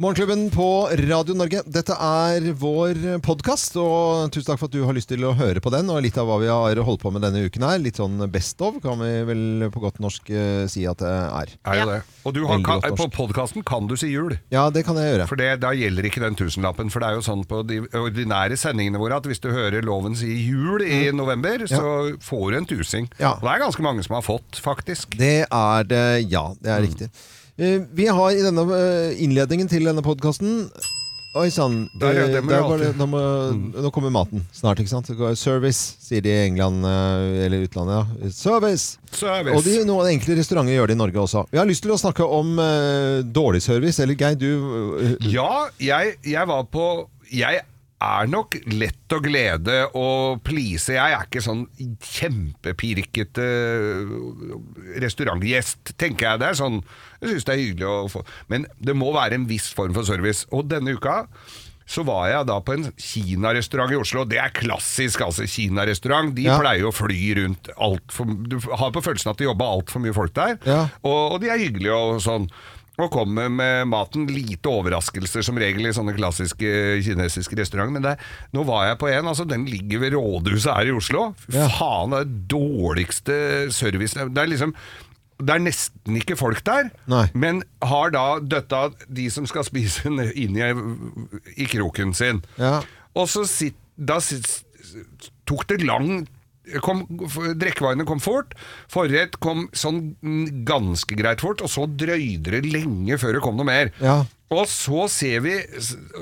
Morgenklubben på Radio Norge. Dette er vår podkast, og tusen takk for at du har lyst til å høre på den. Og litt av hva vi har holdt på med denne uken her. Litt sånn best of, kan vi vel på godt norsk eh, si at det er. Er jo det. Og du har, Veldig kan, godt på norsk. podkasten kan du si jul. Ja, det kan jeg gjøre. For det, da gjelder ikke den tusenlappen. For det er jo sånn på de ordinære sendingene våre at hvis du hører loven si jul i november, så får du en tusing. Mm. Ja. Og det er ganske mange som har fått, faktisk. Det er det, ja. Det er riktig. Eh, Vi har i denne eh, innledningen til denne podkasten Oi sann. Ja, alltid- Mm. Nå, nå kommer maten snart, ikke sant? Service, sier de i England eh, eller utlandet. ja. Service! Service. Og de, noen enkle restauranter gjør det i Norge også. Vi har lyst til å snakke om uh, dårlig service. Eller Geir, du uh, Ja, jeg, jeg var på Jeg er nok lett å glede og please. Jeg er ikke sånn kjempepirkete restaurantgjest, tenker jeg. Det er sånn Jeg syns det er hyggelig å få Men det må være en viss form for service. Og denne uka så var jeg da på en kinarestaurant i Oslo. Det er klassisk, altså. Kinarestaurant. De Ja. pleier å fly rundt altfor Du har på følelsen at det jobber altfor mye folk der. Ja. Og, og de er hyggelige og sånn. Og kommer med maten. Lite overraskelser som regel i sånne klassiske kinesiske restauranter. Men det, er- nå var jeg på en, altså den ligger ved rådhuset her i Oslo. Ja. faen, det er dårligste service Det er liksom det er nesten ikke folk der, Nei. men har da døtta de som skal spise inn i, i kroken sin. Ja. Og så sitt, da sitt, tok det lang kom, Drikkevarene kom fort, forrett kom sånn ganske greit fort, og så drøyde det lenge før det kom noe mer. Ja. Og så ser vi,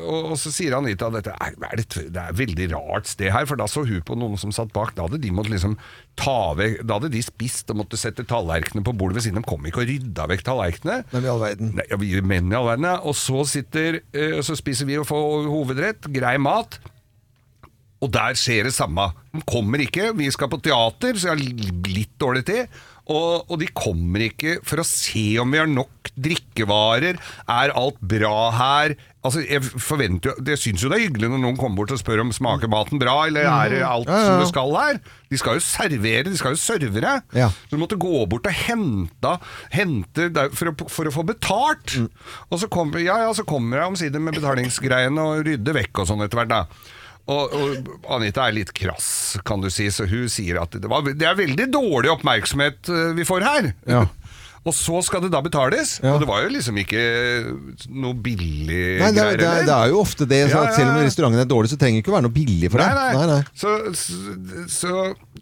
og så sier Anita dette er, er det, det er veldig rart sted her, for da så hun på noen som satt bak. Da hadde de måttet liksom ta vekk Da hadde de spist og måtte sette tallerkenene på bordet ved siden. De kom ikke og rydda vekk tallerkenene. Men i all verden. Nei, ja, vi menn i all verden, ja. Og så sitter eh, Så spiser vi og får hovedrett, grei mat. Og der skjer det samme. De kommer ikke. Vi skal på teater, så jeg har litt dårlig tid. Og, og de kommer ikke for å se om vi har nok drikkevarer. Er alt bra her? Altså, jeg forventer jo Jeg syns jo det er hyggelig når noen kommer bort og spør om smaker maten bra, eller er det alt Ja, ja, ja. som det skal her? De skal jo servere, de skal jo servere. Ja. Så du måtte gå bort og hente, hente for, å, for å få betalt. Mm. Og så kommer, ja, ja, så kommer jeg omsider med betalingsgreiene og rydder vekk og sånn etter hvert. da. Og, og Anita er litt krass, kan du si, så hun sier at det, var, det er veldig dårlig oppmerksomhet eh, vi får her. Ja. Og så skal det da betales. Ja. Og det var jo liksom ikke noe billig Nei, det, er, greier det, er, det er jo ofte det. Så Ja, at ja, selv om restauranten er dårlig, så trenger det ikke å være noe billig for deg. nei. Nei, nei. Så, så, så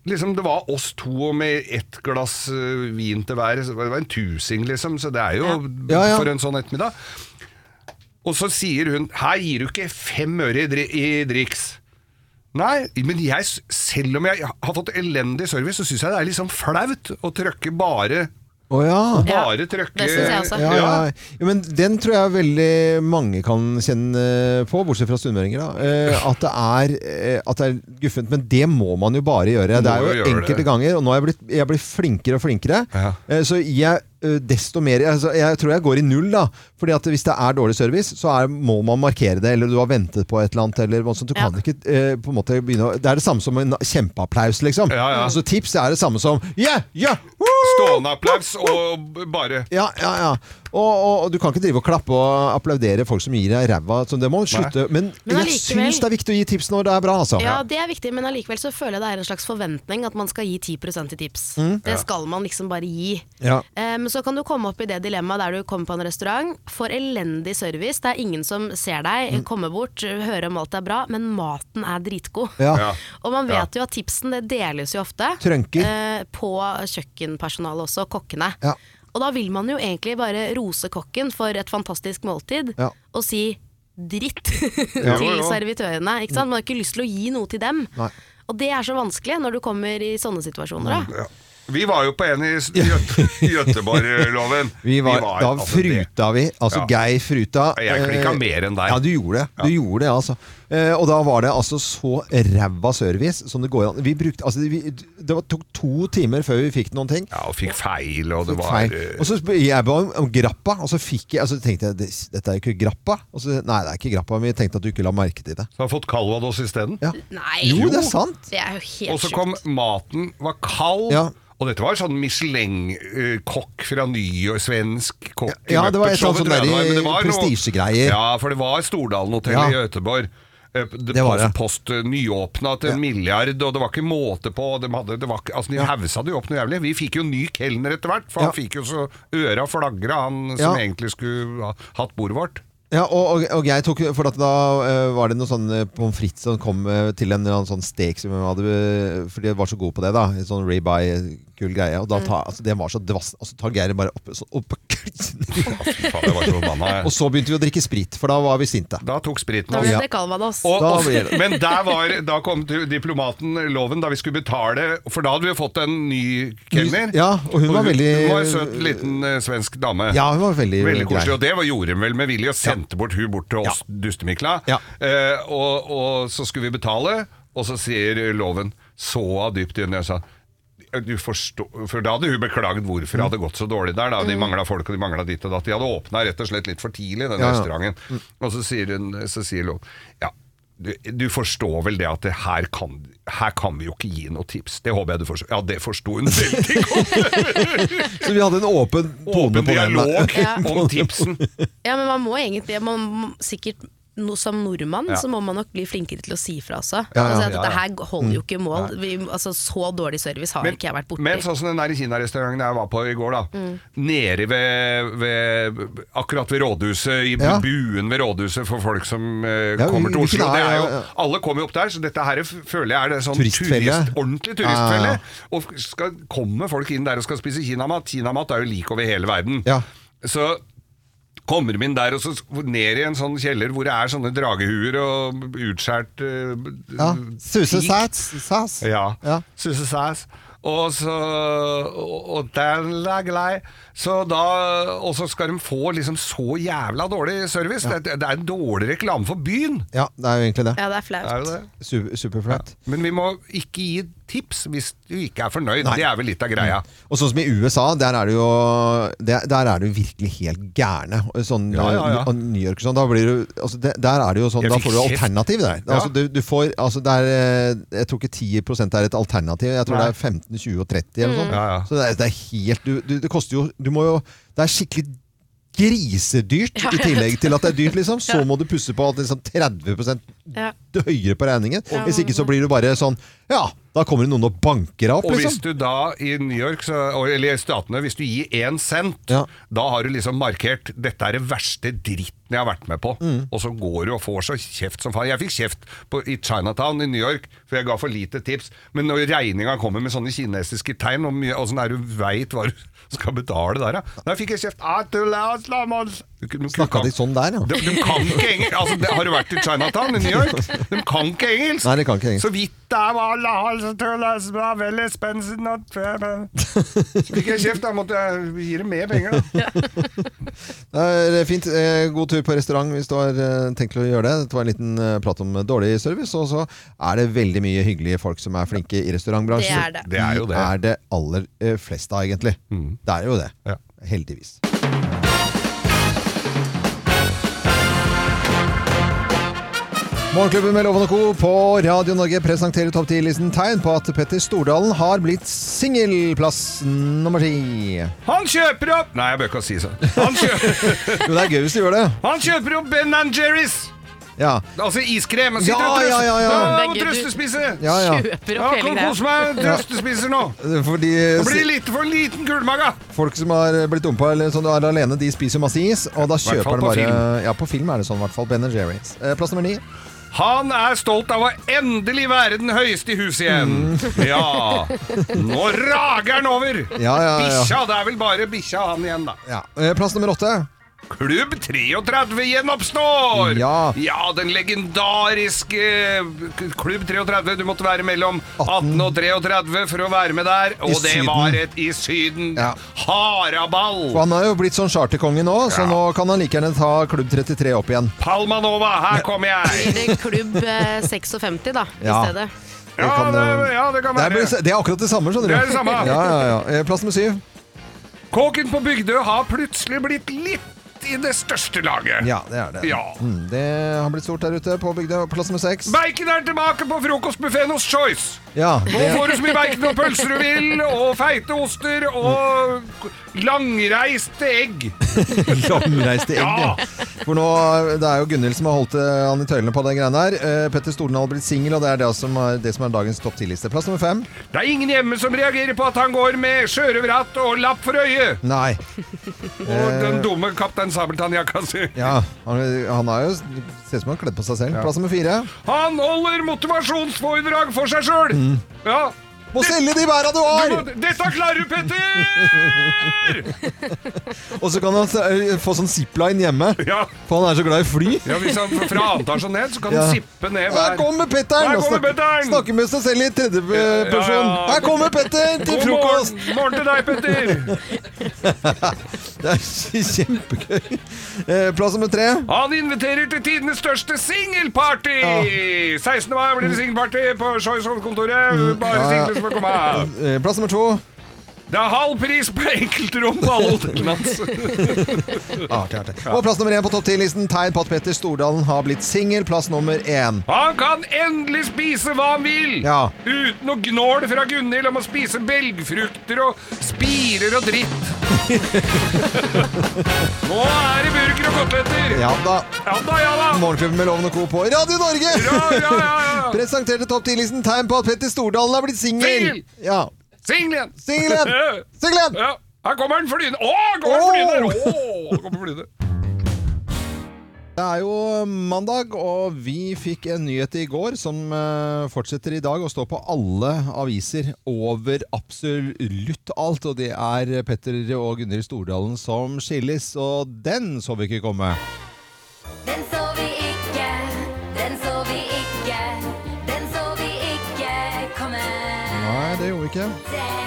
liksom det var oss to og med ett glass øh, vin til hver. Det var en tusing, liksom. Så det er jo Ja, ja. for en sånn ettermiddag. Og så sier hun Her gir du ikke fem øre i, i driks. Nei, men jeg, selv om jeg har fått elendig service, så syns jeg det er litt sånn flaut å trøkke bare Å ja. Bare trøkke det synes jeg også. Ja, ja. ja, men den tror jeg veldig mange kan kjenne på, bortsett fra sunnmøringer. da. Eh, At, det er, eh, at det er guffent. Men det må man jo bare gjøre. Det er jo enkelte det. ganger, og nå er jeg blitt, jeg blitt flinkere og flinkere. Ja. Eh, Så jeg desto mer altså, Jeg tror jeg går i null, da. Fordi at hvis det er dårlig service, så er, må man markere det. Eller du har ventet på et eller annet. Eller sånt. Du Ja. kan ikke eh, på en måte begynne å Det er det samme som en kjempeapplaus, liksom. Ja, ja. Altså Tips er det samme som Yeah! Yeah! Stående applaus og bare Ja, ja, ja. Og, og, og du kan ikke drive og klappe og applaudere folk som gir deg ræva. Det må slutte. Men, Men jeg syns det er viktig å gi tips når det er bra, altså. Ja, det er viktig, men allikevel så føler jeg det er en slags forventning at man skal gi 10% i tips. Det skal man liksom bare gi. Ja. Eh, Men så kan du komme opp i det dilemmaet der du kommer på en restaurant, får elendig service, det er ingen som ser deg, kommer bort, hører om alt er bra, men maten er dritgod. Ja. Ja. Og man vet jo at tipsen det deles jo ofte Trønker. eh, på kjøkkenpersonalet også, kokkene. Ja. Og da vil man jo egentlig bare rose kokken for et fantastisk måltid, Ja. og si dritt til servitørene. Ikke sant? Man har ikke lyst til å gi noe til dem. Nei. Og det er så vanskelig når du kommer i sånne situasjoner. Da. Vi var jo på en i S- Göte- Göteborg-loven. Vi var, da altså, fruta vi, altså Ja. Geir fruta. Jeg klikka eh, mer enn deg. Ja, du gjorde det. Du gjorde det, altså. Eh, og da var det altså så ræva service som det går an. Vi brukte, altså, vi, det var, tok to timer før vi fikk noen ting. Ja, og fikk feil, og det var Feil. eh, Og så jeg ba om, om grappa, og så fikk jeg, altså tenkte jeg "Det- dette er jo ikke grappa. Og så, nei, det er ikke grappa, men vi tenkte at du ikke la merke til det. Så har fått calvados isteden. Ja. Nei, Jo, det er sant. det er jo helt Og så kom sjukt. maten var kald. Ja. Og dette var sånn Michelin-kokk fra ny og svensk kokk. Ja, det var et sånt sånn prestisjegreier. Ja, for det var Stordalen hotell Ja. i Göteborg. Eh, Det, var det. post post nyåpna til en milliard, og det var ikke måte på. De, hadde, det var, altså, de hausa det jo opp noe jævlig. Vi fikk jo ny kelner etter hvert, for Ja. han fikk jo så øra flagra, han som Ja. egentlig skulle ha hatt bordet vårt. Ja, og, og, og jeg tok For at da uh, var det noe sånn eh, pommes frites som kom uh, til en eller annen sånn stek som jeg hadde eh, Fordi jeg var så god på det, da. En sånn ribeye, kul greie. Og da ta, altså, det var så dvass. Og så tar Geir bare opp, så, opp. Og så begynte vi å drikke sprit, for da var vi sinte. Da tok spriten oss. Ja. Og, Da og, men der var, da kom diplomaten loven da vi skulle betale, for da hadde vi fått en ny kelner. Ja, og hun var veldig- Hun var en søt liten uh, svensk dame. Ja, hun var veldig, Veldig koselig, og det var, gjorde hun vel med vilje, og sendte bort hun bort til oss dustemikla. Ja. Uh, og, og så skulle vi betale, og så sier loven så dypt i øynene, og sa forstår, for Da hadde hun beklaget hvorfor det hadde gått så dårlig der. Da. De mangla folk, og de mangla ditt og datt. De hadde åpna rett og slett litt for tidlig, den Ja, ja. restauranten. Og så sier, hun, så sier hun, ja, du, du forstår vel det at det her, kan, her kan vi jo ikke gi noe tips. Det håper jeg du forstår. Ja, det forsto hun veldig godt. Så vi hadde en åpen tone Åpen på den. dialog om tipsen. Ja, men man må egentlig man må, Sikkert no, som nordmann Ja. så må man nok bli flinkere til å si fra også. Ja, ja. Altså, dette ja. her holder jo ikke mål. Vi, altså, så dårlig service har ikke jeg vært borti. men sånn som den der kinarestauranten jeg var på i går, da. Mm. Nede ved, ved Akkurat ved rådhuset, i Ja. buen ved rådhuset for folk som uh, Ja, kommer til Oslo. Det er- jo, alle kommer jo opp der, så dette her føler jeg er det sånn Turistfelle. turist, ordentlig turistfelle. Ja, ja, Og skal, kommer folk inn der og skal spise kinamat. Kinamat er jo lik over hele verden. Ja. Så kommer inn der og så ned i en sånn kjeller hvor det er sånne dragehuer og utskjært uh, Ja. Suse sass. Ja. Ja. Suse Sass. Og så Og, den er glei. Så da Og så skal de få liksom så jævla dårlig service. Det, det er en dårlig reklame for byen. Ja, det er jo egentlig det. Ja, det er flaut. er det. Super, Superflaut. Men vi må ikke gi tips hvis du ikke er fornøyd. Det er vel litt av greia. Og sånn som i USA, der er det jo Der, der er det jo virkelig helt gærne. Sånn, Ja, ja, ja. Og New York og sånn, da blir du altså det, Der er det jo sånn, Jeg da fikk får du kjeft. alternativ der. Ja. Altså, du, du får, altså det er, eh, jeg tror ikke 10% er et alternativ. Jeg tror Nei. det er 15, 20 og 30 eller noe sånt. Ja, ja. Så det er, det er helt du, du, Det koster jo Du må jo Det er skikkelig grisedyrt i tillegg til at det er dyrt, liksom. Så må du pusse på at sånn 30 Ja. høyere på regningen. Hvis ikke så blir du bare sånn Ja, da kommer det noen og banker deg opp, Og hvis liksom. du da i New York, så, eller i statene, hvis du gir én cent, Ja. da har du liksom markert 'dette er det verste dritten jeg har vært med på'. Mm. Og så går du og får så kjeft som faen. Jeg fikk kjeft på, i Chinatown i New York, for jeg ga for lite tips. Men når regninga kommer med sånne kinesiske tegn, og mye- åssen er du veit hva du skal betale der, da? Da fikk jeg kjeft. Snakka de sånn der, ja? de, de kan ikke engelsk. Altså, det, har du vært i Chinatown i New York? De kan ikke engelsk. Nei, de kan ikke engelsk. Så vidt det var Så fikk jeg kjeft, da måtte jeg gi dem mer penger, da. Det er fint. Eh, God tur på restaurant hvis du har eh, tenkt å gjøre det. Det var en liten eh, prat om dårlig service. Og så er det veldig mye hyggelige folk som er flinke i restaurantbransjen. Det er det. Det er jo De det. er det aller fleste av, egentlig. Det er jo det. Ja. Heldigvis. Morgenklubben med Loven og Co. på Radio Norge presenterer topp 10-listen tegn på at Petter Stordalen har blitt singelplass nummer ti. Han kjøper opp Nei, jeg bør ikke si sånn. Han kjøper, Jo, det er gøy hvis du gjør det. han kjøper opp Ben Jerry's! Ja. Altså iskrem. Ja, ja, ja, ja. ja og trøstespise. Ja, ja. Kjøper Ja, opp hele greia. kose meg. Trøstespiser nå. Fordi Det blir litt for liten gullmage. folk som har blitt dumpa eller sånn, er alene, de spiser masse is. Og da kjøper de bare film. Ja, på film er det sånn, i hvert fall. Ben Jerry's. Eh, plass nummer ni. Han er stolt av å endelig være den høyeste i huset igjen. Ja. Nå rager han over. Ja, ja, ja. Bikkja. Det er vel bare bikkja han igjen, da. Ja. Eh, plass nummer åtte. Klubb 33 gjenoppstår! Ja. den legendariske Klubb 33. Du måtte være mellom 18 og 33 for å være med der. Og det Syden. var et i Syden. Ja. Haraball! Og han er jo blitt sånn charterkonge nå, så nå kan han like gjerne ta Klubb 33 opp igjen. Palmanova, her kommer jeg! Klubb eh, 56 da, i Ja. stedet? Det Ja, kan, det, eh, ja, det kan Det er, være. det er akkurat det samme, skjønner du. Det er det samme. Ja, ja, ja. Eh, Plass nummer syv. Kåken på Bygdø har plutselig blitt litt i det største laget. Ja, det er det. Ja. Mm, det har blitt stort der ute på bygda. Plass nummer seks. Bacon er tilbake på frokostbuffeen hos Choice. Ja, Nå får du så mye bacon og pølser du vil, og feite oster og langreiste egg. Langreiste egg. Ja. ja. For nå, Det er jo Gunhild som har holdt eh, han i tøylene på den greia der. Uh, Petter Stordalen har blitt singel, og det er det som er, det som er dagens topp ti-liste. Plass nummer fem. Det er ingen hjemme som reagerer på at han går med sjørøverhatt og lapp for øyet. Nei. Og den dumme Kaptein Sabeltann-jakka si. Ja, han, han er jo Ser ut som han har kledd på seg selv. Plass nummer fire. Han holder motivasjonsforedrag for seg sjøl. Ja. Må selge de bæra du Du har! må, dette klarer du, Petter! Og så kan han eh, få sånn zipline hjemme, Ja. for han er så glad i fly. ja, Hvis han fra antar seg ned, så kan Ja. han sippe ned Her hver. kommer Petteren! Her kommer Petteren! Snakker med seg selv i tredje eh, person. Ja, ja. Her kommer Petter til God frokost! morgen, morgen til deg, Petter! Det er kjempegøy. Eh, Plass nummer tre. Han inviterer til tidenes største singelparty! 16. mai blir det singelparty på Choice-kontoret. Bare Ja, ja. single som får komme. Eh, Plass nummer to. Det er halv pris på enkeltrom på alle hotellene hans. Artig, artig. Og plass nummer én på topp 10-listen. Tegn på at Petter Stordalen har blitt singel. Plass nummer én. Han kan endelig spise hva han vil! Ja. Uten noe gnål fra Gunhild om å spise belgfrukter og spirer og dritt. Nå er det burger og koteletter! Ja da. Ja da, ja da! Morgenklubben med Loven og Co. på Radio Norge! Ja, ja, ja, ja. Presenterte topp 10-listen tegn på at Petter Stordalen har blitt singel. Singel! Ja. Singel igjen! Singel igjen! Singel igjen! Ja, her kommer den flyende. Å, kommer den flyende! Å, kommer flyende. Det er jo mandag, og vi fikk en nyhet i går som eh, fortsetter i dag å stå på alle aviser over absolutt alt. Og det er Petter og Gunhild Stordalen som skilles, og den så vi ikke komme. Den det gjorde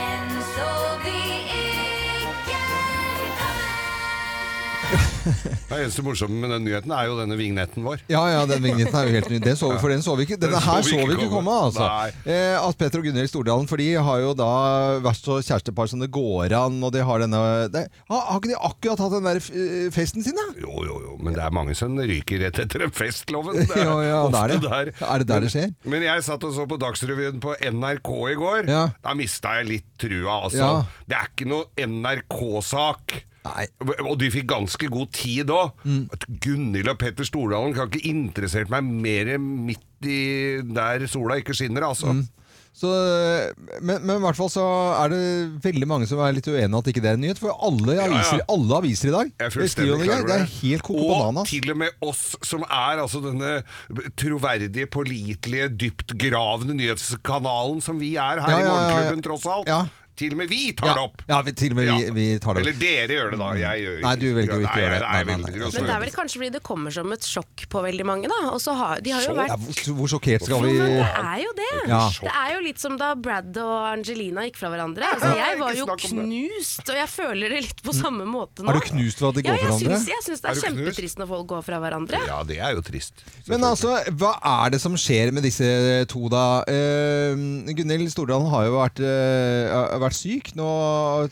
Det eneste morsomme med den nyheten er jo denne vignetten vår. Ja, ja, den vignetten er jo helt ny. Den så vi, for den så vi ikke. Denne Den her så vi ikke komme. altså. Eh, at Petter og Gunhild Stordalen, for de har jo da vært så kjærestepar som det går an, og de har denne de, har, har ikke de akkurat hatt den der eh, festen sin, da? Jo, jo, jo, men det er mange som ryker rett etter en festloven. Det Ja, ja, er det. ofte der. Er det der det skjer? Men jeg satt og så på Dagsrevyen på NRK i går. Ja. Da mista jeg litt trua, altså. Ja. Det er ikke noe NRK-sak. Nei. Og de fikk ganske god tid òg. Mm. Gunhild og Petter Stordalen kan ikke interessert meg mer midt i der sola ikke skinner, altså. Mm. Så, men, men i hvert fall så er det veldig mange som er litt uenige at ikke det er en nyhet. For alle aviser, ja. alle aviser i dag Jeg er skriver om det. Det er helt koko Og bananas. til og med oss som er altså denne troverdige, pålitelige, dyptgravende nyhetskanalen som vi er her Ja, i ja, ja, ja. Morgenklubben, tross alt. Til og med vi tar Ja, det opp. ja, vi, til og med vi, Ja. vi tar det opp. Eller dere gjør det, da. Jeg gjør Nei, du velger å ikke gjøre det. Nei, Nei, nei, nei, Men det er vel kanskje fordi det kommer som et sjokk på veldig mange, da. Og så har de har jo vært hvor, hvor sjokkert skal vi Men det er jo det. Ja. Det er jo litt som da Brad og Angelina gikk fra hverandre. Altså, jeg var jo det. knust, og jeg føler det litt på samme måte nå. Er du knust for at de går fra hverandre? Ja, jeg syns det Er kjempetrist når folk går fra hverandre. Ja, det er jo trist. Men altså, hva er det som skjer med disse to, da? Uh, Gunhild Stordalen har jo vært, uh, har vært syk. Nå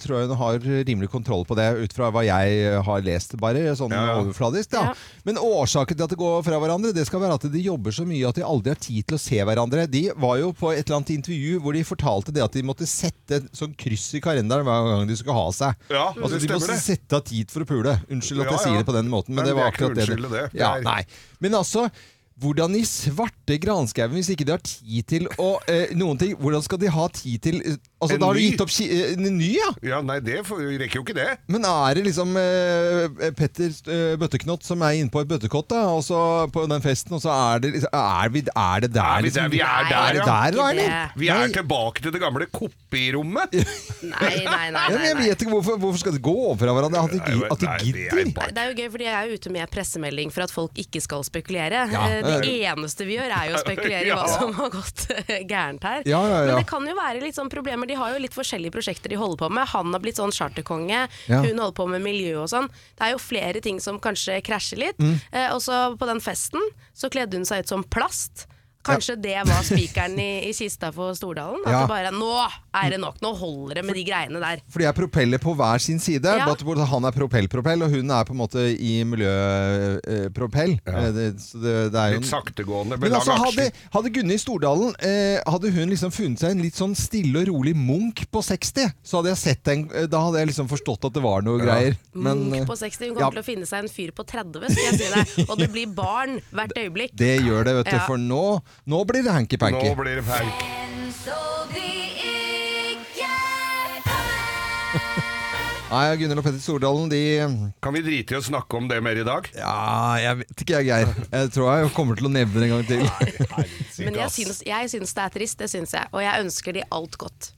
tror jeg hun har rimelig kontroll på det, ut fra hva jeg har lest, bare sånn Ja, ja. overfladisk. Da. Ja. Men årsaken til at det går fra hverandre, det skal være at de jobber så mye at de aldri har tid til å se hverandre. De var jo på et eller annet intervju hvor de fortalte det at de måtte sette et sånn kryss i kalenderen hver gang de skulle ha seg. Ja, Altså, det de stemmer måtte det. sette av tid for å pule. Unnskyld at Ja, jeg sier det på den måten, men men det var det akkurat det. det. Ja, nei. Men altså, hvordan i svarte granskauen, hvis ikke de har tid til å eh, Noen ting, hvordan skal de ha tid til eh, Altså, En da har du gitt opp ki eh, en ny, ja? Ja, nei, det rekker jo ikke det. Men er det liksom eh, Petter eh, Bøtteknott som er inne på et bøttekott, da, og så på den festen, og så er det liksom Er, vi, er det der, Er vi liksom? der? Vi er der, der, Er det ja. der. Vi er tilbake til det gamle kopirommet. Nei, nei, nei. nei, nei, men jeg vet ikke hvorfor, hvorfor skal det gå over fra hverandre? At de, at de nei, det gidder? Det er jo gøy, fordi jeg er ute med pressemelding for at folk ikke skal spekulere. Ja. Eh, Det eneste vi gjør, er jo å spekulere i hva som har gått gærent her. Ja, ja, ja. Men det kan jo være litt sånn problemer. De har jo litt forskjellige prosjekter de holder på med. Han har blitt sånn charterkonge, Ja. hun holder på med miljø og sånn. Det er jo flere ting som kanskje krasjer litt. Mm. Eh, og så på den festen så kledde hun seg ut som plast. Kanskje det var spikeren i, i kista for Stordalen? At Ja. det bare Nå er det nok! Nå holder det med de greiene der. For de er propeller på hver sin side. Ja. Både Han er propellpropell, og hun er på en måte i miljøpropell. Ja. det, det, det er jo Litt saktegående Men altså, hadde, hadde Gunni Stordalen eh, Hadde hun liksom funnet seg en litt sånn stille og rolig Munch på 60, så hadde jeg sett en, eh, da hadde jeg liksom forstått at det var noe greier. Men Munch eh, på 60, hun ja. kommer til å finne seg en fyr på 30, skal jeg si deg. Og det blir barn hvert øyeblikk. det gjør det, vet du. Ja. For nå, nå blir det hanky-panky. Nå blir det feil. Nei, Gunhild og Petter Stordalen, de Kan vi drite i å snakke om det mer i dag? Ja, jeg vet ikke jeg, Geir. Jeg tror jeg kommer til å nevne det en gang til. Men jeg syns, jeg syns det er trist, det syns jeg. Og jeg ønsker de alt godt.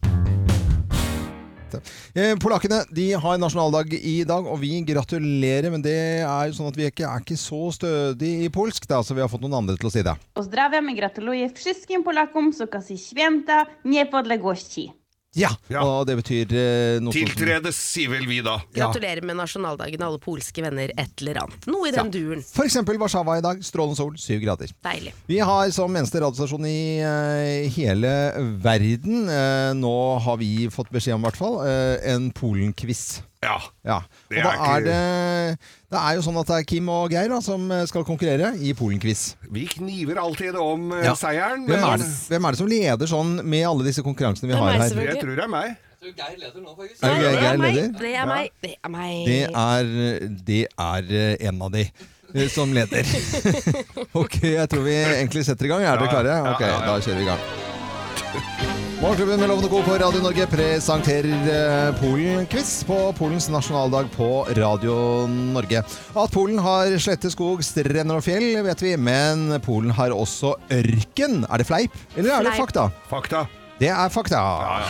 Eh, Polakkene de har nasjonaldag i dag, og vi gratulerer. Men det er jo sånn at vi ikke er ikke så stødige i polsk, da, så vi har fått noen andre til å si det. Pozdrawiam i gratuluję wszystkim Polakom z okazji święta niepodległości. Ja, Ja. Og det betyr eh, noe sånt som- Tiltredes, sier vel vi da. Gratulerer med nasjonaldagen, alle polske venner. Et eller annet. Noe i den duren. For eksempel Warszawa i dag. Strålende sol, syv grader. Deilig. Vi har som eneste radiostasjon i eh, hele verden, eh, nå har vi fått beskjed om i hvert fall, eh, en Polen-quiz. Ja. Ja. Og Det da er ikke- er det Det er jo sånn at det er Kim og Geir da, som eh, skal konkurrere i Polen-quiz. Vi kniver alltid om eh, Ja. seieren. Hvem er, det, hvem er det som leder sånn med alle disse konkurransene vi er har her? Jeg tror det er meg. Er det Geir, det Geir er meg. leder? Det er meg. Det er meg. Det er, det er eh, en av de som leder. ok, jeg tror vi egentlig setter i gang. Er dere klare? Ok, da kjører vi i gang. Morgenklubben med Lovende Co. på Radio Norge presenterer eh, Polen-quiz på Polens nasjonaldag på Radio Norge. At Polen har slette skog, strender og fjell, vet vi, men Polen har også ørken. Er det fleip, eller er det fakta? Fakta. Det er fakta.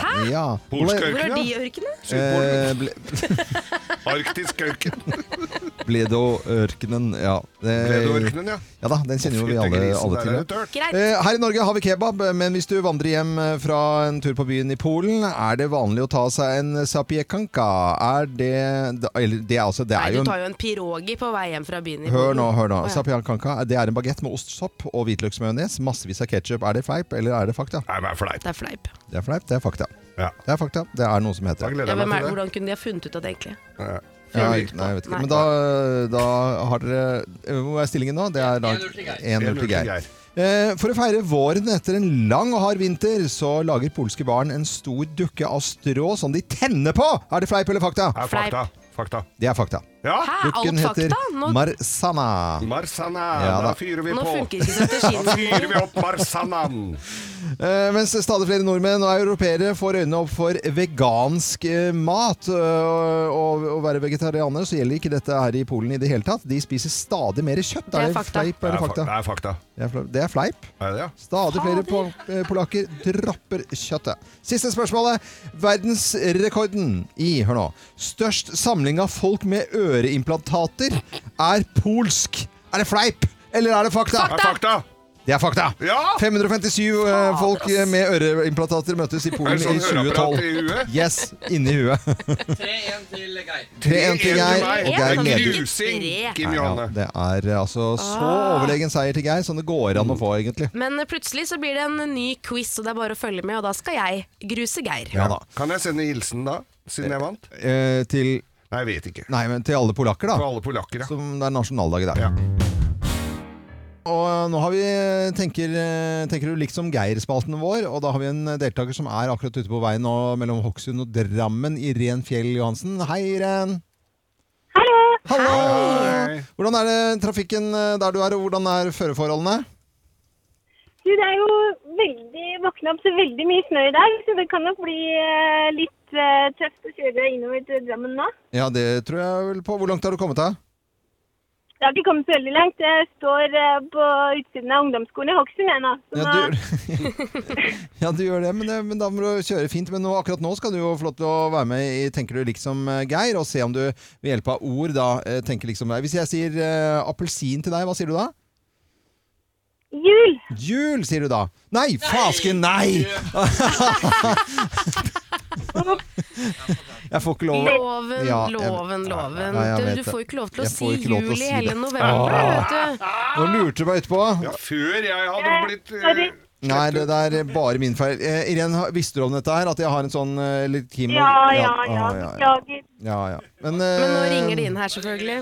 Hæ? Ja. Polsk Hvor er de ørken, ørkenene? eh, ble, Arktisk ørken. Bledo-ørkenen, ja. Det, Bledoørkenen, ja. Ja da, den kjenner jo vi alle, alle til. ja. det. Eh, Her i Norge har vi kebab, men hvis du vandrer hjem eh, fra en tur på byen i Polen, er det vanlig å ta seg en sapiekanka? Er det det- Eller det er altså Det Nei, er du tar jo en pirogi på vei hjem fra byen i Polen. Hør nå, hør nå. Sapiekanka det er en bagett med ostsopp og hvitløksmajones. Massevis av ketsjup. Er det fleip, eller er det fakta? Nei, men fleip. Det er fleip. Det er fleip, det er fakta. Ja. Det er fakta. Det er noe som heter det. Ja, jeg hvem er, hvordan kunne de ha funnet ut av det, egentlig? Ja. Nei, jeg vet ikke. Nei. Men da, da har dere Hvor er stillingen nå? Det er 1-0 til Geir. Eh, For å feire våren etter en lang og hard vinter, så lager polske barn en stor dukke av strå som de tenner på! Er det fleip eller fakta? Er fakta. Fakta. Det er fakta. Ja. Hæ, Dukken alt heter fakta? Nå, Marsana. Marsana. Ja, da. da fyrer vi nå på. funker ikke strategien. Da fyrer vi opp Marsanaen. Eh, mens stadig flere nordmenn og europeere får øynene opp for vegansk eh, mat. eh, og å være vegetarianer, så gjelder ikke dette her i Polen i det hele tatt. De spiser stadig mer kjøtt. Det er fakta. fleip Det eller er fakta? fak- det er fakta. Det er fleip. Det er fleip. Er det det? Stadig flere pol eh, polakker dropper kjøttet. Siste spørsmålet. Verdensrekorden i hør nå, størst samling av folk med øreimplantater er polsk. Er det fleip, eller er det fakta? Er fakta. Det er fakta. Ja! 557 eh, folk eh, med øreimplantater møtes i Polen sånn i høreapparat i 2012. huet? Yes, inni huet. 3-1 til Geir. 3-1 til Geir, og Geir En, leder. Nei, ja, det er eh, altså så Ah. overlegen seier til Geir som det går an å få, egentlig. Men plutselig så blir det en ny quiz, og det er bare å følge med, og da skal jeg gruse Geir. Ja da. Kan jeg sende hilsen da, siden jeg vant? Eh, til Nei, jeg vet ikke. Nei, men til alle polakker, For da. alle polakker, ja. Som det er nasjonaldag i dag. Ja. Og eh, nå har vi, tenker, eh, tenker du likt som Geir-spalten vår, og da har vi en deltaker som er akkurat ute på veien nå mellom Hokksund og Drammen, Iren Fjell Johansen. Hei, Iren. Hallo. Hallo. Hei. Hvordan er det trafikken eh, der du er, og hvordan er føreforholdene? Du, det er jo veldig våkna opp så veldig mye snø i dag, så det kan nok bli eh, litt eh, tøft å kjøre innover til Drammen nå. Ja, det tror jeg vel på. Hvor langt har du kommet da? Det har ikke kommet så veldig langt. Jeg står eh, på utsiden av ungdomsskolen i Hokksund ennå. nå. Ja, ja, du gjør det, men, det, men da må du kjøre fint. Men nå, akkurat nå skal du jo få lov til å være med i Tenker du liksom eh, Geir, og se om du ved hjelp av ord da eh, tenker liksom deg. Hvis jeg sier uh, appelsin til deg, hva sier du da? Jul! Jul, sier du da. Nei, fasken, nei! Jeg får ikke lov Loven, Ja, jeg- loven, loven. Ja, du, du får ikke lov til å si jul si i hele november, Ah. vet du. Nå lurte du meg utpå. Ja, før jeg hadde blitt uh... Nei, det er bare min feil. Eh, Irene, visste du om dette her? At jeg har en sånn eh, litt Kim Ja, ja, ah, ja. ja, ja. Beklager. ja, ja. Men, Men nå eh, ringer de inn her, selvfølgelig.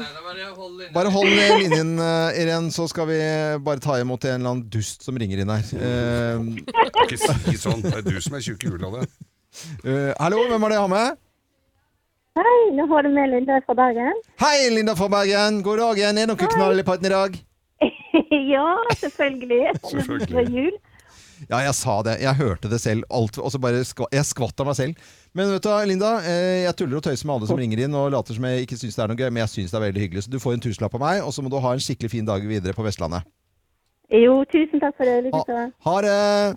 Bare hold ned linjen, eh, Irene, så skal vi bare ta imot en eller annen dust som ringer inn her. Eh, Ikke si sånn. Det er du som er tjukk i hula, det. Eh, hallo, hvem er det jeg har med? Hei, nå har du med Linda fra Bergen. Hei, Linda fra Bergen. God dag igjen. Er dere knall i patten i dag? ja, selvfølgelig. Selvfølgelig. Det er jul. Ja, jeg sa det. Jeg hørte det selv. Alt, og så bare skva, jeg skvatt av meg selv. Men vet du, Linda, eh, jeg tuller og tøyser med alle som ringer inn og later som jeg ikke syns det er noe gøy, men jeg syns det er veldig hyggelig. Så du får en tusenlapp av meg, og så må du ha en skikkelig fin dag videre på Vestlandet. Jo, tusen takk for det. Lykke til. ha det!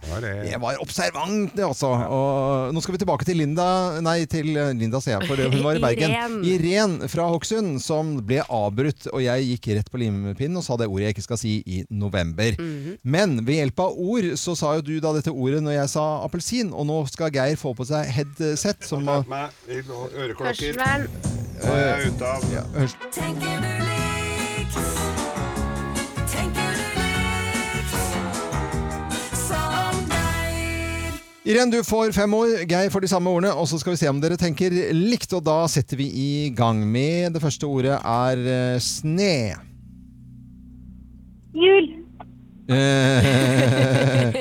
Ha det. Jeg var observant, det også. Og nå skal vi tilbake til Linda Nei, til Linda, sier jeg, for hun var i Bergen. Irén. Irén fra Hokksund, som ble avbrutt. Og jeg gikk rett på limpinnen og sa det ordet jeg ikke skal si i november. Men ved hjelp av ord så sa jo du da dette ordet når jeg sa appelsin, og nå skal Geir få på seg headset som øreklokker. Er av ja, hørs- Tenker du likt? Irén, du får fem ord. Geir får de samme ordene, og så skal vi se om dere tenker likt. Og da setter vi i gang med Det første ordet er eh, sne. Jul. Eh,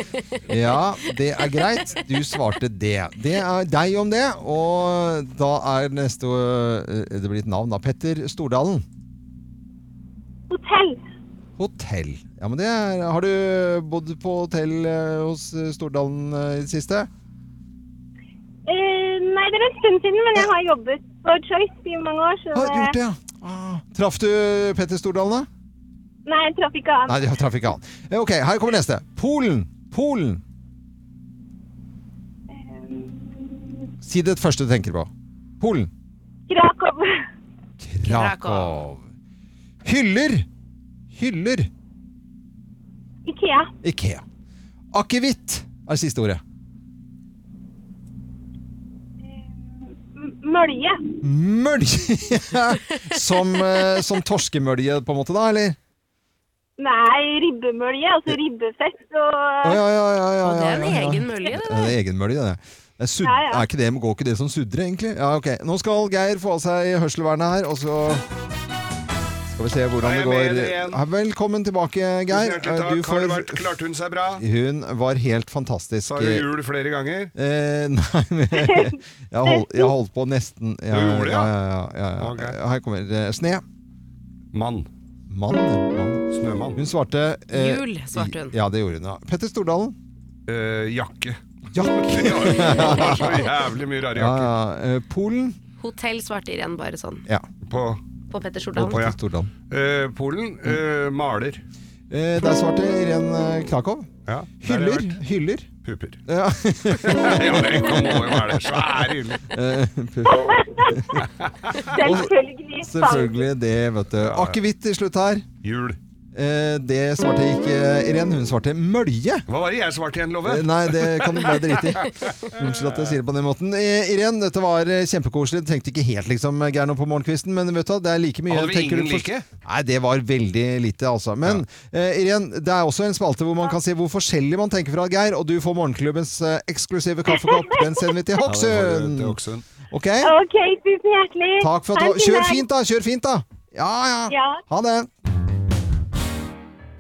ja, det er greit. Du svarte det. Det er deg om det. Og da er neste eh, Det blir et navn, da. Petter Stordalen. Hotell. Hotell. Ja, men det er Har du bodd på hotell eh, hos eh, Stordalen eh, i det siste? Uh, nei, det er en stund siden, men jeg har jobbet på Choice i mange år, så Har du gjort det, ja? Ah. Traff du Petter Stordalen, da? Nei, jeg traff ikke han. Nei, jeg traff ikke han. Eh, Ok, her kommer neste. Polen. Polen. Si det første du tenker på. Polen. Krakow. Krakow. Hyller. Hyller. Ikea. Ikea. Akevitt er det siste ordet. Mølje. Mølje. som, eh, som torskemølje, på en måte, da, eller? Nei, ribbemølje. Altså ribbefett og Å, ja, ja, ja, ja, det er ja, en egen mølje, det det er egen mølje, det. det er, Ja, ja. er ikke det, går ikke det som sudrer, egentlig? Ja, ok. Nå skal Geir få av seg hørselvernet her, og så skal vi se hvordan det går. Ja, Velkommen tilbake, Geir. Eh, Du får- vært, klarte hun seg bra? Hun var helt fantastisk. Sa hun jul flere ganger? Eh, nei, men jeg holdt, jeg holdt på nesten ja, Du gjorde det, ja? ja? Ja, ja, ja, ja. Ok. Her kommer det. Sne. Mann. Mann. mann. Snømann. Hun svarte eh, Jul, svarte hun. Ja, det gjorde hun. ja. Petter Stordalen. Eh, jakke. Jakke. Ja, det var så jævlig mye rare Ja, jakker. ja. Eh, Polen. Hotell svarte igjen, bare sånn. Ja. På, På Petter på, Stordalen. ja. Stordalen. Eh, Polen. Eh, maler. Eh, der svarte Irén eh, Krakow. Ja, Hyller. Hyller. Puper. Ja. ja, det må jo være det. Svære hyller. Eh, selvfølgelig. Selvfølgelig det, vet du. Akevitt til slutt her. Jul. Eh, det svarte ikke Irén. Hun svarte mølje. Hva var det jeg svarte igjen, Love? Eh, Nei, det kan du bare drite i. Unnskyld at jeg sier det på den måten. Eh, Irén, dette var eh, kjempekoselig. Du tenkte ikke helt liksom nå på morgenkvisten, men vet du, det er like mye Hadde vi ingen for- like? Nei, det var veldig lite, altså. Men ja. Irén, det er også en spalte hvor man kan si hvor forskjellig man tenker fra Geir, og du får morgenklubbens eh, eksklusive kaffekopp. Den sender vi til Hokksund. Ja, Hokksund. Ok? Ok, tusen hjertelig. Takk for at du Kjør fint, da! Kjør fint, da! Ja, ja. Ja. Ha det.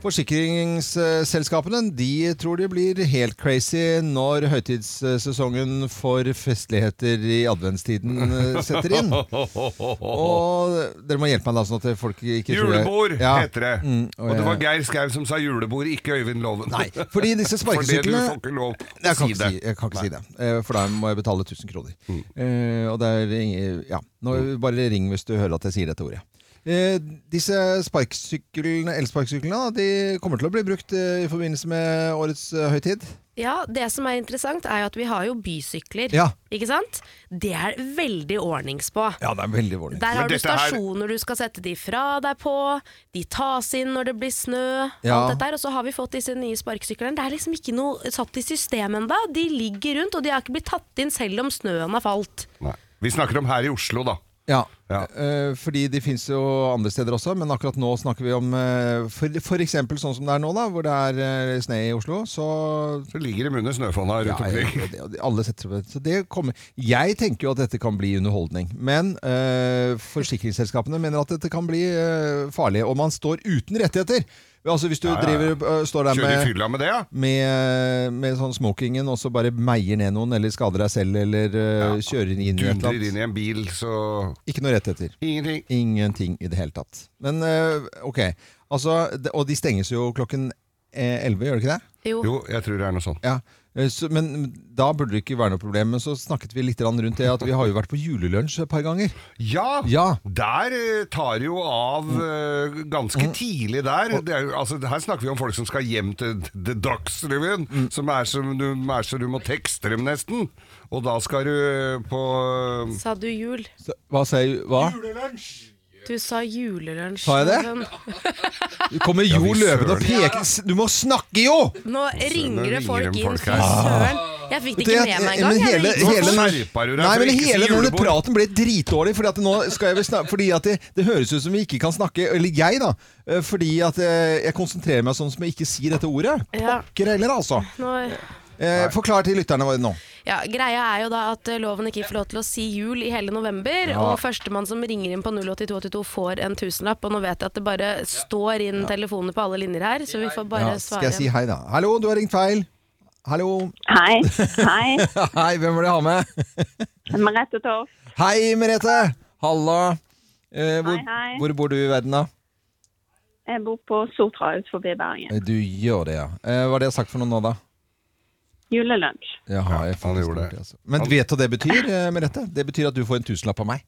Forsikringsselskapene de tror de blir helt crazy når høytidssesongen for festligheter i adventstiden eh, setter inn. Og dere må hjelpe meg da, sånn at folk ikke tror Julebord Ja. heter det. Mm, og det var Geir Skau som sa julebord, ikke Øyvind Loven. Nei, fordi disse sparkesyklene... Fordi du får ikke lov å si det. si, jeg kan ikke si det, eh, for da må jeg betale 1000 kroner. Eh, og det er ingen- ja, nå, bare ring hvis du hører at jeg sier dette ordet. Eh, disse sparkesyklene, elsparkesyklene de kommer til å bli brukt eh, i forbindelse med årets eh, høytid. Ja, Det som er interessant, er jo at vi har jo bysykler. Ja. Ikke sant? Det er veldig ordnings på. Ja, det er veldig ordnings. Der Men har du stasjoner her- du skal sette de fra deg på, de tas inn når det blir snø, Ja. alt dette og så har vi fått disse nye sparkesyklene. Det er liksom ikke noe satt i system ennå. De ligger rundt, og de har ikke blitt tatt inn selv om snøen har falt. Nei. Vi snakker om her i Oslo, da. Ja, Ja. Uh, fordi de finnes jo andre steder også, men akkurat nå snakker vi om uh, for eksempel sånn som det er nå, da, hvor det er uh, snø i Oslo, så Så ligger de under snøfonna Ja, rundt omkring. ja, det- alle setter på det. Så det kommer. Jeg tenker jo at dette kan bli underholdning, men eh, forsikringsselskapene mener at dette kan bli eh, farlig, og man står uten rettigheter. Altså Hvis du Ja, ja, ja. driver, eh, står der med, med det, ja? med, med sånn smokingen og så bare meier ned noen, eller skader deg selv, eller eh, kjører inn i et eller annet Dundrer inn i en bil, så Ikke noe rettigheter. Ingenting. Ingenting i det hele tatt. Men eh, ok, altså, og de stenges jo klokken eh, 11, gjør det ikke det? Jo. Jo, jeg tror det er noe sånt. Ja, eh, så, men da burde det ikke være noe problem. Men så snakket vi litt rundt det at vi har jo vært på julelunsj et par ganger. Ja! Ja, Der eh, tar det jo av eh, ganske Mm. tidlig der. Det er, altså, her snakker vi om folk som skal hjem til The Dagsrevyen, Mm. som er, som du, er så du må tekste dem nesten. Og da skal du eh, på Sa du jul? Hva hva sier Hva? Du sa julelunsj. Sa jeg det? Loven. Kommer Ja, Jo Løven og peker Du må snakke, jo! Nå ringer det folk inn, fy søren. Jeg fikk det ikke med meg men engang. hele- hele- du Nei, men hele denne praten ble dritdårlig, fordi at nå skal jeg vel snakke Fordi at det, det høres ut som vi ikke kan snakke Eller jeg, da. eh, Fordi at eh, jeg konsentrerer meg sånn som jeg ikke sier dette ordet. Pokker heller, altså. Nå, Eh, forklar til lytterne våre nå. ja, greia er jo da at eh, loven ikke får lov til å si jul i hele november, Ja. og førstemann som ringer inn på 08282 får en tusenlapp, og nå vet jeg at det bare står inn telefoner på alle linjer her, så vi får bare Ja, svare. skal jeg si hei, da? Hallo, du har ringt feil. Hallo. Hei. Hei. Hei, hvem vil du ha med? Merete Torf. Hei, Merete! Halla. Eh, hvor, Hei, hei. hvor bor du i verden, da? Jeg bor på Sotra utenfor Bergen. Eh, Du gjør det, ja. Eh, hva har det sagt for noe nå, da? Julelunsj. Jaha, jeg han gjorde det. altså. Men vet du hva det betyr, eh, Merete? Det betyr at du får en tusenlapp av meg.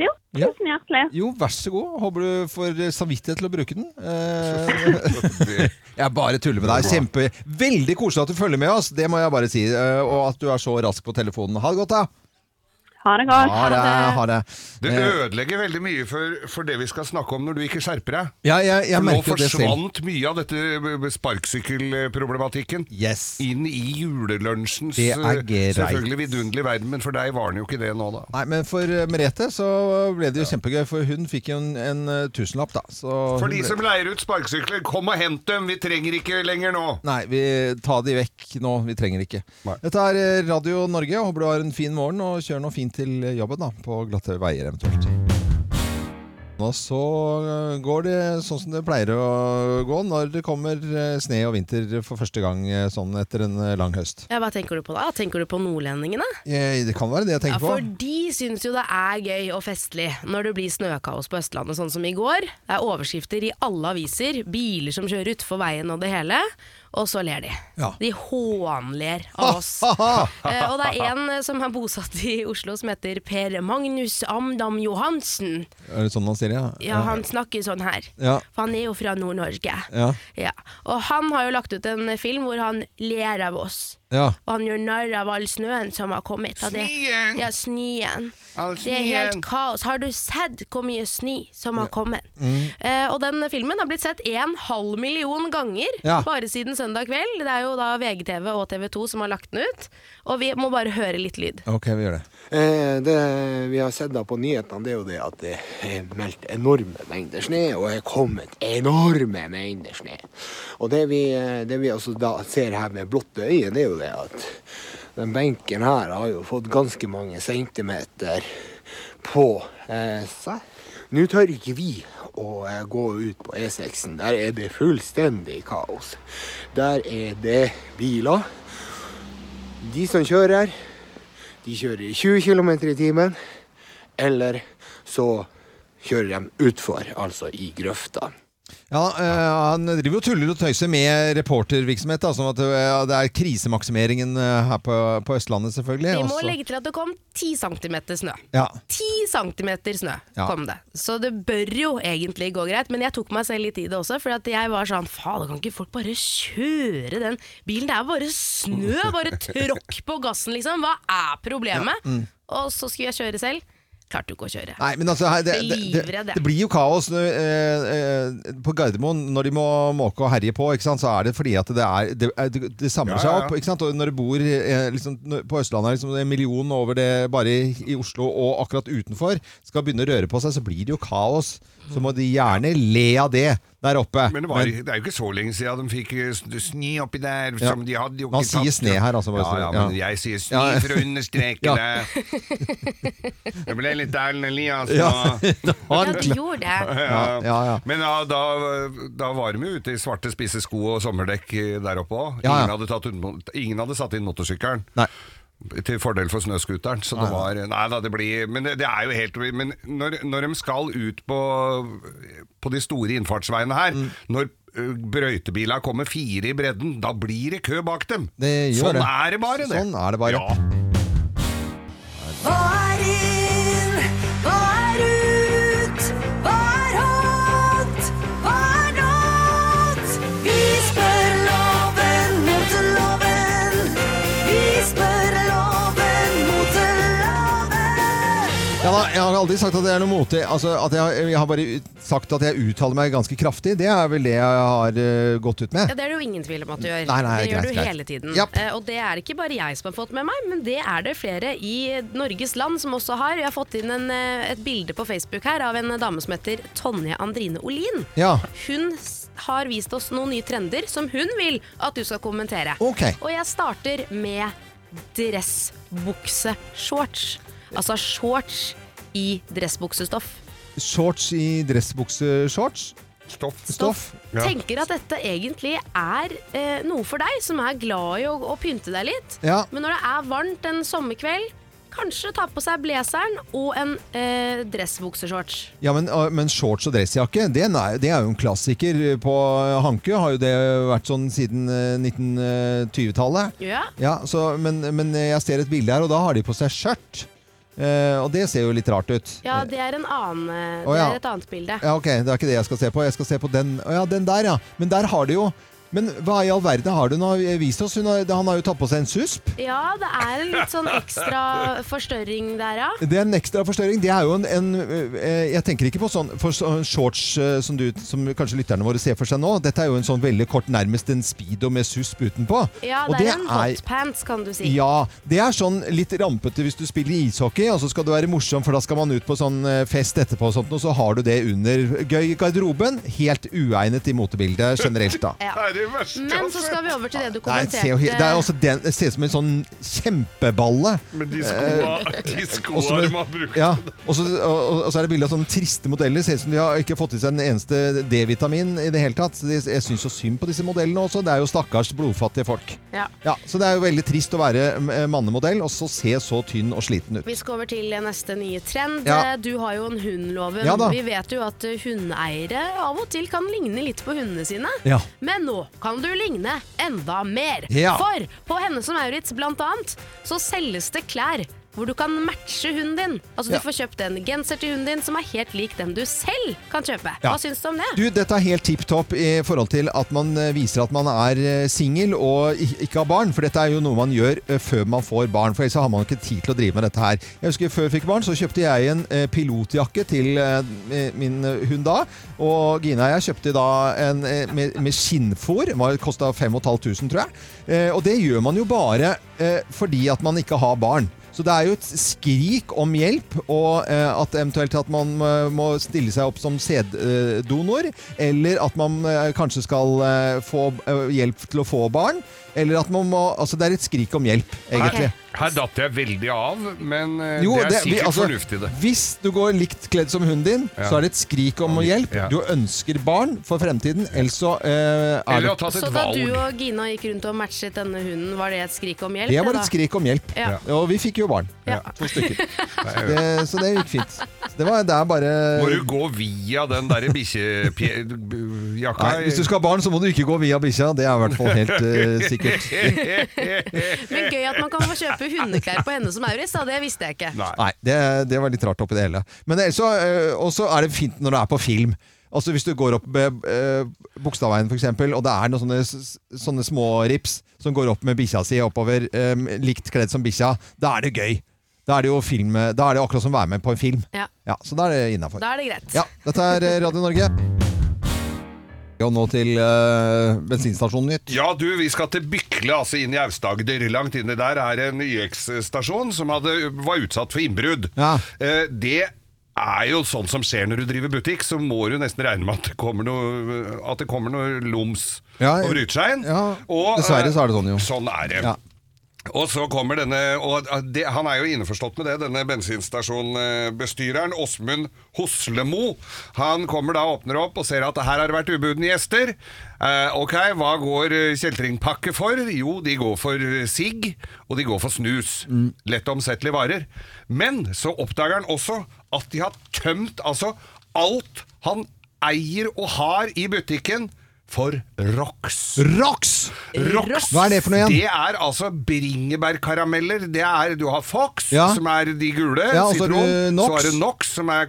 Jo, tusen hjertelig. Jo, vær så god. Håper du får samvittighet til å bruke den. Eh, jeg bare tuller med deg. Kjempe, Veldig koselig at du følger med oss, det må jeg bare si. eh, Og at du er så rask på telefonen. Ha det godt, da. Ha det godt. Ha det. Ha det. Det Eh, ødelegger veldig mye for, for det vi skal snakke om når du ikke skjerper deg. Ja, jeg, jeg For nå merker det selv. forsvant mye av dette sparkesykkelproblematikken Yes. inn i julelunsjens eh, selvfølgelig vidunderlige verden, men for deg var den jo ikke det nå, da. Nei, men for eh, Merete så ble det jo kjempegøy, for hun fikk jo en, en tusenlapp, da. Så For de ble- som leier ut sparkesykler, kom og hent dem! Vi trenger ikke lenger nå! Nei, vi tar de vekk nå. Vi trenger ikke. Nei. Dette er Radio Norge. Håper du har en fin morgen, og kjør noe fint til jobben, da. På glatte veier eventuelt. Nå så eh, går det sånn som det pleier å gå når det kommer eh, sne og vinter for første gang eh, sånn etter en lang høst. Ja, hva tenker du på da? Tenker du på nordlendingene? Eh, Det kan være det jeg Ja, tenker for på. de syns jo det er gøy og festlig når det blir snøkaos på Østlandet, sånn som i går. Det er overskrifter i alle aviser, biler som kjører utfor veien og det hele. Og så ler de. Ja. De hånler av oss. Eh, og det er en eh, som er bosatt i Oslo som heter Per Magnus Amdam Johansen. Er det sånn han sier det? Ja, han snakker sånn her. Ja. For han er jo fra Nord-Norge. Ja. Ja. Og han har jo lagt ut en film hvor han ler av oss. ja. Og han gjør narr av all snøen som har kommet. Det, Snøen! Ja, snien. Det er helt kaos. Har du sett hvor mye snø som har kommet? Eh, og den filmen har blitt sett en halv million ganger Ja. bare siden søndag kveld. Det er jo da VGTV og TV2 som har lagt den ut. Og vi må bare høre litt lyd. Ok, vi gjør det. Eh, Det vi har sett da på nyhetene, det er jo det at det er meldt enorme mengder snø, og er kommet enorme mengder snø. Og det vi, eh, det vi altså da ser her med blotte øye, det er jo det at den benken her har jo fått ganske mange centimeter på eh, seg. Nå tør ikke vi å eh, gå ut på E6-en. Der er det fullstendig kaos. Der er det biler. De som kjører, de kjører i 20 km i timen. Eller så kjører de utfor, altså i grøfta. Ja, eh, Han driver og tuller og tøyser med reportervirksomhet. Da, sånn at eh, Det er krisemaksimeringen eh, her på, på Østlandet, selvfølgelig. Vi må Også- legge til at det kom 10 cm snø. Ja. 10 cm snø Ja. kom det. Så det bør jo egentlig gå greit. Men jeg tok meg selv litt i det også, for at jeg var sånn Fader, kan ikke folk bare kjøre den bilen? Det er bare snø! Bare tråkk på gassen, liksom. Hva er problemet? Ja, mm. Og så skulle jeg kjøre selv. Klarte jo ikke å kjøre. Nei, men altså, her, det, det, det, det blir jo kaos eh, eh, på Gardermoen når de må måke og herje på. Ikke sant? Så er det fordi at det, er, det, er- det, det samler Ja, seg ja, seg opp. Ikke sant? Og når du bor eh, liksom, på Østlandet er liksom en million over det bare i, i Oslo og akkurat utenfor, skal begynne å røre på seg, så blir det jo kaos. Så må de gjerne le av det der oppe. Men det, var, det er jo ikke så lenge siden de fikk sni snø oppi der. Ja. Som de hadde jo Man sier tatt. sne her, altså, bare Ja, så- ja, ja. men jeg sier snø Ja. for å understreke Ja. det. Det ble litt Erlend Elias nå. Ja, du gjorde det. Ja, ja, ja. Men ja, da, da var de jo ute i svarte, spisse sko og sommerdekk eh, der oppe òg. Ja, ja. Ingen, ingen hadde satt inn motorsykkelen. Nei. Til fordel for snøscooteren. Så det var Nei da, det blir Men det, det er jo helt Men når, når de skal ut på, på de store innfartsveiene her, Mm. når brøytebiler kommer fire i bredden, da blir det kø bak dem. Det sånn det. er det bare, det. Sånn er det bare. Hva aldri sagt at det er noe motig. Altså, at jeg, jeg har bare sagt at jeg uttaler meg ganske kraftig. Det er vel det jeg har uh, gått ut med. Ja, Det er det jo ingen tvil om at du gjør. Nei, nei, det greit, gjør du greit. hele tiden. Yep. Uh, og det er det ikke bare jeg som har fått med meg, men det er det flere i Norges land som også har. Vi har fått inn en, eh, et bilde på Facebook her av en dame som heter Tonje Andrine Olin. Ja. Hun har vist oss noen nye trender som hun vil at du skal kommentere. Okay. Og jeg starter med dressbukseshorts. Altså shorts i dressbuksestoff. Shorts i dressbukseshorts. Stoff. Stoff. Ja. Tenker at dette egentlig er eh, noe for deg som er glad i å, å pynte deg litt. Ja. Men når det er varmt en sommerkveld, kanskje ta på seg blazeren og en eh, dressbukseshorts. Ja, men, uh, men shorts og dressjakke, det er, det er jo en klassiker på Hanke. Har jo det vært sånn siden eh, 1920-tallet. Ja. Ja, så, men, men jeg ser et bilde her, og da har de på seg skjørt. Eh, og det ser jo litt rart ut. Ja, det er, en annen, det oh, ja. er et annet bilde. Ja, ok, det er ikke det jeg skal se på. Jeg skal se på den. Oh, ja, den der, ja. Men der har de jo Men hva i all verden har du nå vist oss? Hun har, han har jo tatt på seg en susp. Ja, det er en litt sånn ekstra forstørring der, ja. Det er en ekstra forstørring. Det er jo en, en eh, Jeg tenker ikke på sånn for shorts eh, som, du, som kanskje lytterne våre ser for seg nå. Dette er jo en sånn veldig kort, nærmest en speedo med susp utenpå. Ja, Og det er en hotpants, kan du si. Ja, det er sånn litt rampete hvis du spiller ishockey, og så skal du være morsom, for da skal man ut på sånn eh, fest etterpå og sånt, og så har du det under gøy i garderoben. Helt uegnet i motebildet generelt, da. Ja. Men så skal vi over til det du kommenterte. Nei, det, er også den, det ser ut som en sånn kjempeballe. Men de skoa, de med- de har brukt Ja, og så, og, og så er det bilde av sånne triste modeller. Ser ut som de har ikke fått i seg en eneste D-vitamin i det hele tatt. Jeg syns så synd på disse modellene også. Det er jo stakkars blodfattige folk. Ja. Ja, Så det er jo veldig trist å være eh, mannemodell og så se så tynn og sliten ut. Vi skal over til neste nye trend. Ja. Eh, Du har jo en hund, Loven. Ja. Vi vet jo at eh, hundeeiere av og til kan ligne litt på hundene sine. Ja. Men nå kan du ligne enda mer. Ja. For på Hennes og Maurits blant annet så selges det klær hvor du kan matche hunden din. Altså Ja. Du får kjøpt en genser til hunden din som er helt lik den du selv kan kjøpe. Ja. Hva syns du om det? Du, Dette er helt tipp topp i forhold til at man eh, viser at man er eh, singel og ikke har barn. For dette er jo noe man gjør eh, før man får barn. For ellers har man ikke tid til å drive med dette her. Jeg husker Før jeg fikk barn, så kjøpte jeg en pilotjakke til min hund da. Og Gina og jeg kjøpte da en med, med skinnfòr. Kosta 5500, tror jeg. Og det gjør man jo bare fordi at man ikke har barn. Så det er jo et skrik om hjelp, og eh, at eventuelt at man eh, må stille seg opp som sæddonor, eller at man eh, kanskje skal eh, få eh, hjelp til å få barn. Eller at man må Altså, det er et skrik om hjelp, egentlig. Her, her datt jeg veldig av, men eh, Jo, det er vi- sikkert altså, fornuftig, det. Hvis du går likt kledd som hunden din, Ja. så er det et skrik om hjelp. Ja. Du ønsker barn for fremtiden, ellers så eh, er Eller det Så da du og Gina gikk rundt og matchet denne hunden, var det et skrik om hjelp? Det var et skrik om hjelp. Ja. Og vi fikk jo barn. Ja. To stykker. Det, så det gikk fint. Det, var, det er bare Må du gå via den derre bikkjejakka? Hvis du skal ha barn, så må du ikke gå via bikkja. Det er i hvert fall helt uh, sikkert. Men gøy at man kan få kjøpe hundeklær på henne som Auris, da. Det visste jeg ikke. Nei, det, det var litt rart oppi det hele. Men ellers så også Og så er det fint når det er på film. Altså Hvis du går opp med eh, Bogstadveien for eksempel, og det er noen sånne, sånne små rips som går opp med bikkja si oppover, eh, likt kledd som bikkja, da er det gøy. Da er det jo film, da er det akkurat som å være med på en film. Ja. Ja, Så da er det innafor. Da er det greit. Ja, dette er eh, Radio Norge. Og nå til uh, bensinstasjonen nytt. Ja, du, vi skal til Bykle, altså inn i Aust-Agder. Langt inni der er en YX-stasjon som hadde, var utsatt for innbrudd. Ja. Eh, det er jo sånn som skjer når du driver butikk, så må du nesten regne med at det kommer noe, at det kommer noe loms Ja, og bryter seg inn. ja, Og, dessverre så er det sånn, jo. Sånn er det. Ja. Og så kommer denne Og det, han er jo innforstått med det, denne bensinstasjonbestyreren, Åsmund Hoslemo. Han kommer da åpner opp og ser at her har det vært ubudne gjester. Eh, ok, hva går kjeltringpakke for? Jo, de går for sigg, og de går for snus. Lett omsettelige varer. Men så oppdager han også at de har tømt altså alt han eier og har i butikken. For ROX. Rox! Rox. Hva er det for noe igjen? Det er altså bringebærkarameller. Det er, du har Fox, Ja. som er de gule. Ja, og så har du sitron. Nox. Så har du Nox, som er,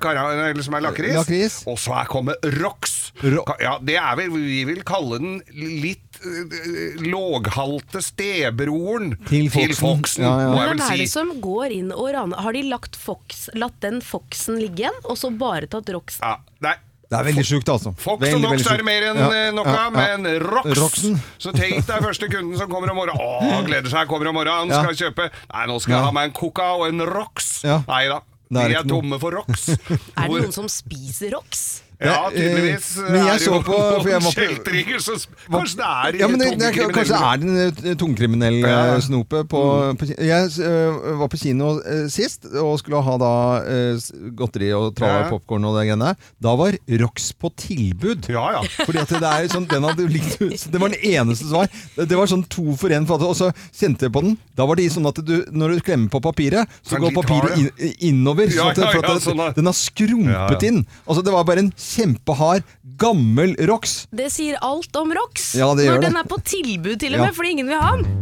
eller som er lakris. Lakris. Og så er kommet Rox. Ro- Ja, det er vel, vi vil kalle den litt øh, låghalte stebroren Til Foxen. Ja, ja. må jeg vel si. hvem er det som går inn og raner? Har de lagt Fox, latt den Foxen ligge igjen, og så bare tatt Roxen? Ja, nei. Det er veldig sjukt, altså. Fox Veldig, og Nox er det mer enn Ja, eh, noe, ja, ja. men Rox Roxen. Så tenk deg første kunden som kommer om morgenen. Å, gleder seg, kommer om morgenen, skal kjøpe Nei, nå skal jeg ha meg en Coca og en Rox. Nei da. Det er tomme for Rox. Er det noen som spiser Rox? Ja, tydeligvis men jeg det så på- for jeg kjeltringer så Kanskje det er Ja, men det, Kanskje det er den tungkriminelle eh, Ja. eh, snope på, på Jeg uh, var på kino uh, sist og skulle ha da uh, godteri og tralla Ja. popkorn og det greiene. Da var Rox på tilbud. Ja, ja. Fordi at det er sånn, den hadde likt, Det var den eneste som var. Det var sånn to for én. Og så kjente jeg på den. Da var det sånn at du, når du klemmer på papiret, så Sånn går papiret in, innover. Ja, sånn at, ja, for at ja, det- sånn den har skrumpet Ja, ja. inn. Altså Det var bare en kjempehard, gammel Rox. Det sier alt om Rox. Ja, det gjør Når det. den er på tilbud til og Ja. med, fordi ingen vil ha den.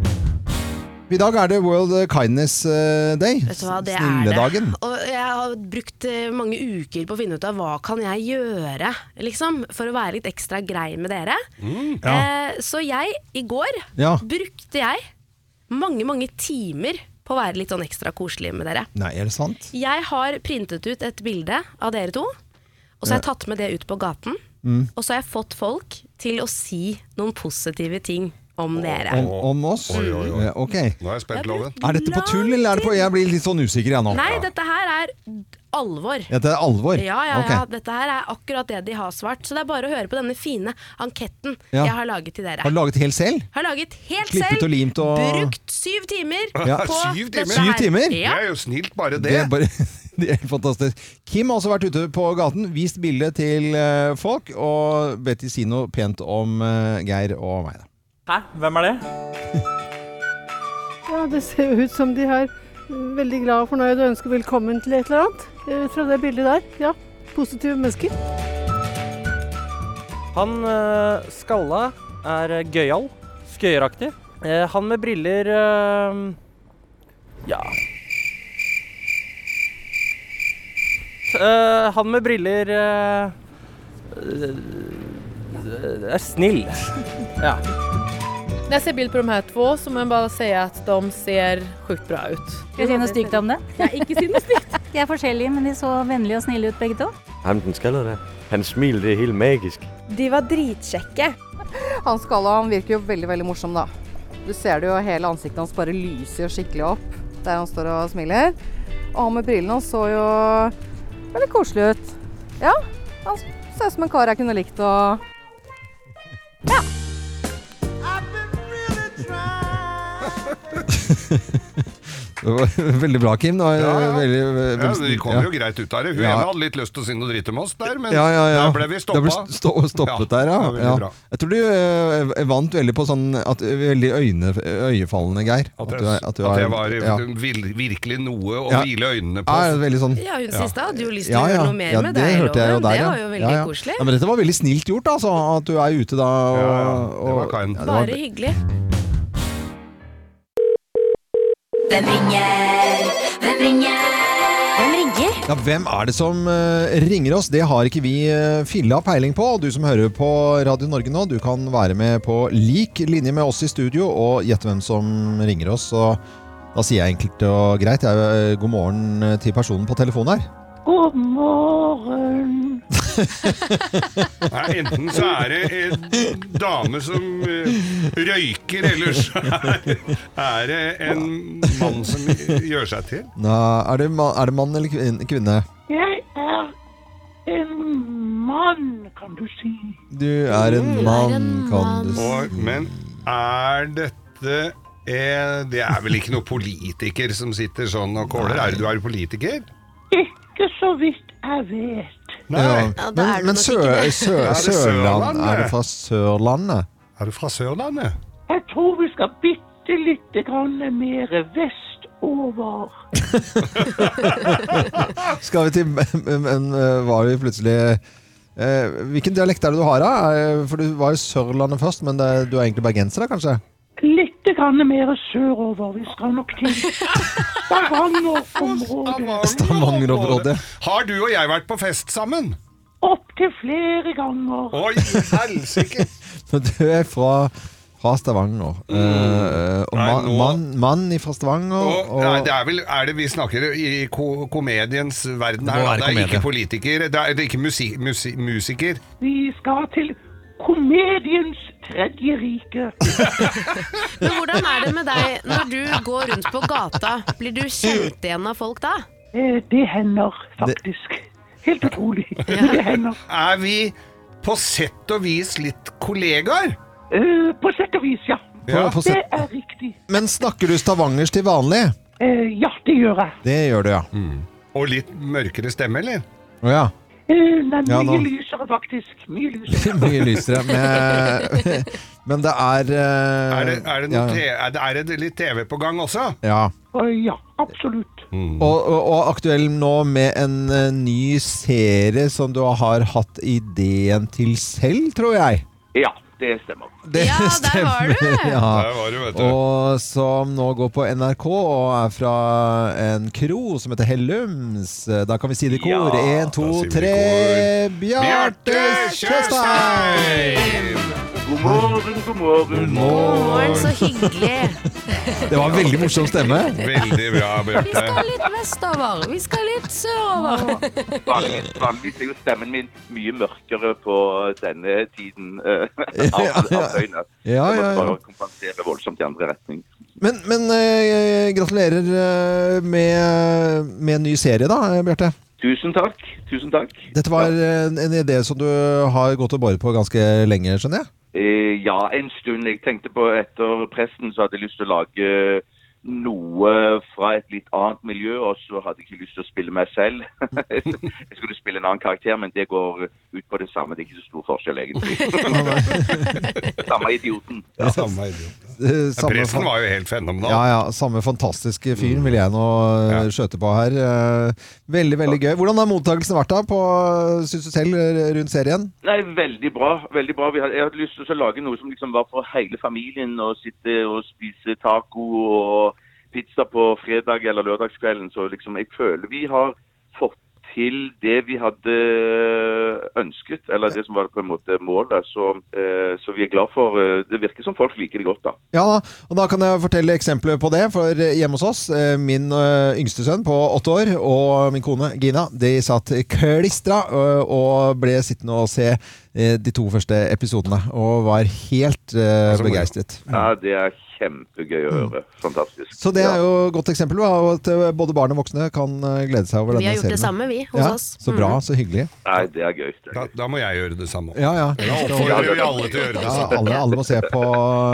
I dag er det World Kindness eh, Day. Vet du hva, det er det. Snilledagen. Og jeg har brukt eh, mange uker på å finne ut av hva kan jeg gjøre, liksom, for å være litt ekstra grei med dere. eh, så jeg, i går, Ja. brukte jeg mange, mange timer på å være litt sånn ekstra koselig med dere. Nei, er det sant? Jeg har printet ut et bilde av dere to, og så har jeg tatt med det ut på gaten. Mm. Og så har jeg fått folk til å si noen positive ting om dere. Om, om oss? Oi, oi, oi. Ok. Nå er jeg spent, Loven. Er dette på tull, eller er det på Jeg blir litt sånn usikker jeg nå. Nei, dette her er alvor. Dette er alvor? Ja, ja, okay. ja. Dette her er akkurat det de har svart. Så det er bare å høre på denne fine anketten Ja. jeg har laget til dere. Har du laget helt selv? Har laget helt Klippet selv. og limt og- Brukt syv timer Ja. på Syv dette timer? Syv timer? Ja. Det er jo snilt, bare det. Det er, bare, det er helt fantastisk. Kim har også vært ute på gaten, vist bilde til eh, folk, og bedt de si noe pent om eh, Geir og meg. Hæ? Hvem er det? Ja, det ser jo ut som de er veldig glad og fornøyd og ønsker velkommen til et eller annet. eh, Ut fra det bildet der. Ja, positive mennesker. Han øh, skalla er gøyal. Skøyeraktig. Eh, han med briller øh, Ja. Eh, han med briller øh, øh, er snill. Ja. När jag ser bild på de här två så må jeg bare si at de ser sjukt bra ut. Skal jeg si noe stygt om det? Nei, ikke si noe stygt. De er forskjellige, men de så vennlige og snille ut begge to. Ham den det. der. Hans smil, det er helt magisk. De var dritkjekke. Han skalla han virker jo veldig veldig morsom, da. Du ser det jo, hele ansiktet hans bare lyser skikkelig opp. der han står og smiler. Og han med brillene så jo veldig koselig ut. Ja, han ser ut som en kar jeg kunne likt å var Veldig bra, Kim. Da. Ja, ja. Veldig, Ja, veldig, Vi kom ja. jo greit ut av det. Hun Ja. hadde litt lyst til å si noe dritt om oss der, men ja, ja, ja. der ble vi stoppa. ble stå, stoppet der, ja. ja. Jeg tror du eh, vant veldig på sånn at, Veldig øyne, øyefallende, Geir. At, du jeg, er- at, du er- jeg var ja. vil- virkelig noe å Ja. hvile øynene på. Ja, sånn Ja, hun siste hadde jo lyst til Ja, å ja. gjøre noe mer Ja, med det deg, hørte jeg jo Loven. der, Det var jo veldig Ja, ja. koselig. Ja, men dette var veldig snilt gjort, altså. At du er ute da. Og, det var kind. ja, det var- Bare hyggelig. Hvem ringer? Hvem ringer? Hvem ringer? Ja, Hvem er det som eh, ringer oss? Det har ikke vi uh, filla peiling på. Og du som hører på Radio Norge nå, du kan være med på lik linje med oss i studio og gjette hvem som ringer oss. Og da sier jeg enkelt og greit jeg, eh, god morgen eh, til personen på telefonen her. God morgen. Nei, enten så er det en dame som eh, røyker, eller så er, er det en mann som gjør seg til. Nå, er, det ma er det mann eller kvin- kvinne? Jeg er en mann, kan du si. Du er en mann, kan du si. Og, men er dette eh, Det er vel ikke noe politiker som sitter sånn og kåler? Er du er du politiker? Ikke så vidt jeg vet. Ja. Men, men sø, sø, Er det Sørland Sørlandet? Er det fra Sørlandet? Er du fra Sørlandet? Jeg tror vi skal bitte lite grann mer vestover. Skal vi til Men, men eh, var vi plutselig eh, Hvilken dialekt er det du har, da? Eh, For du var i Sørlandet først, men det, du er egentlig bergenser, da, kanskje? Litt grann mer sørover. Vi skal nok til Stavanger-området. Stavanger-området. Har du og jeg vært på fest sammen? Opptil flere ganger. Oi, helsike! Du er fra, fra Stavanger. Eh, og Nei, man, mann, mann fra Stavanger. Og, Og, nei, det er vel er det vi snakker i ko komediens verden her. er det Det er komedie. ikke politiker, det er, det er ikke musi musi musiker. Vi skal til komediens tredje rike. Men hvordan er det med deg når du går rundt på gata? Blir du kjent igjen av folk da? Eh, Det hender faktisk. Helt utrolig. Ja. det hender. Er vi på sett og vis litt kollegaer? Eh, På sett og vis, ja. Ja, Det er riktig. Men snakker du stavangers til vanlig? Eh, Ja, det gjør jeg. Det gjør du, ja. Og litt mørkere stemme, eller? Å ja. Eh, Det er Ja, mye nå- lysere, faktisk. Mye lysere. Mye lysere. Men, men det er uh... Er det, er, det ja. er, det, er litt TV på gang også? Ja. Uh, Ja, absolutt. Og, og, og aktuell nå med en uh, ny serie som du har hatt ideen til selv, tror jeg. Ja, det stemmer. Det Ja, der var du! Ja. Der var du, vet du. Og som nå går på NRK og er fra en kro som heter Hellums. Da kan vi si det i kor. Én, to, tre Bjarte Tjøstheim! God morgen, god morgen. God Morgen, så hyggelig. Det var en veldig morsom stemme. Veldig bra, Vi skal litt vestover, vi skal litt sørover. Vanligvis, er jo stemmen min mye mørkere på denne tiden eh, av, Ja, ja. av døgnet. Ja, ja, Jeg må ja. bare kompensere voldsomt i andre retning. Men, men eh, gratulerer eh, med, med en ny serie, da, Bjarte. Tusen takk. Tusen takk. Dette var en, en idé som du har gått og båret på ganske lenge, skjønner jeg? Eh, ja, en stund. Jeg tenkte på etter presten så hadde jeg lyst til å lage noe fra et litt annet miljø, og så hadde jeg ikke lyst til å spille meg selv. jeg skulle spille en annen karakter, men det går ut på det samme. Det er ikke så stor forskjell, egentlig. samme idioten. Ja. Samme idioten. Samme Presten var jo helt fenomenal. Ja, ja. Samme fantastiske fyren vil jeg nå eh, skjøte på her. Eh, Veldig, veldig gøy. Hvordan har mottakelsen vært da, på, syns du selv, eh, rundt serien? Nei, veldig bra. veldig bra. Hadde, jeg hadde lyst til å lage noe som liksom var for hele familien. Å sitte og spise taco og pizza på fredag eller lørdagskvelden. Så liksom, jeg føler vi har fått til det vi hadde ønsket, eller det som var på en måte målet. Så, eh, så vi er glad for eh, Det virker som folk liker det godt, da. Ja, og da kan jeg fortelle eksempler på det. For eh, hjemme hos oss, eh, min eh, yngste sønn på åtte år og min kone Gina, de satt klistra eh, og ble sittende og se eh, de to første episodene, og var helt eh, begeistret. Ja, det er kjempegøy å høre. Fantastisk. Så det er jo et godt eksempel på at eh, både barn og voksne kan eh, glede seg over denne serien. Vi har gjort det samme, vi, hos ja, oss. Så bra, Mhm. så hyggelig. Nei, det er gøy. Det er Da, da må jeg gjøre det samme. Ja, ja. Da oppfordrer vi alle til å gjøre det Ja, samme. alle, alle må se på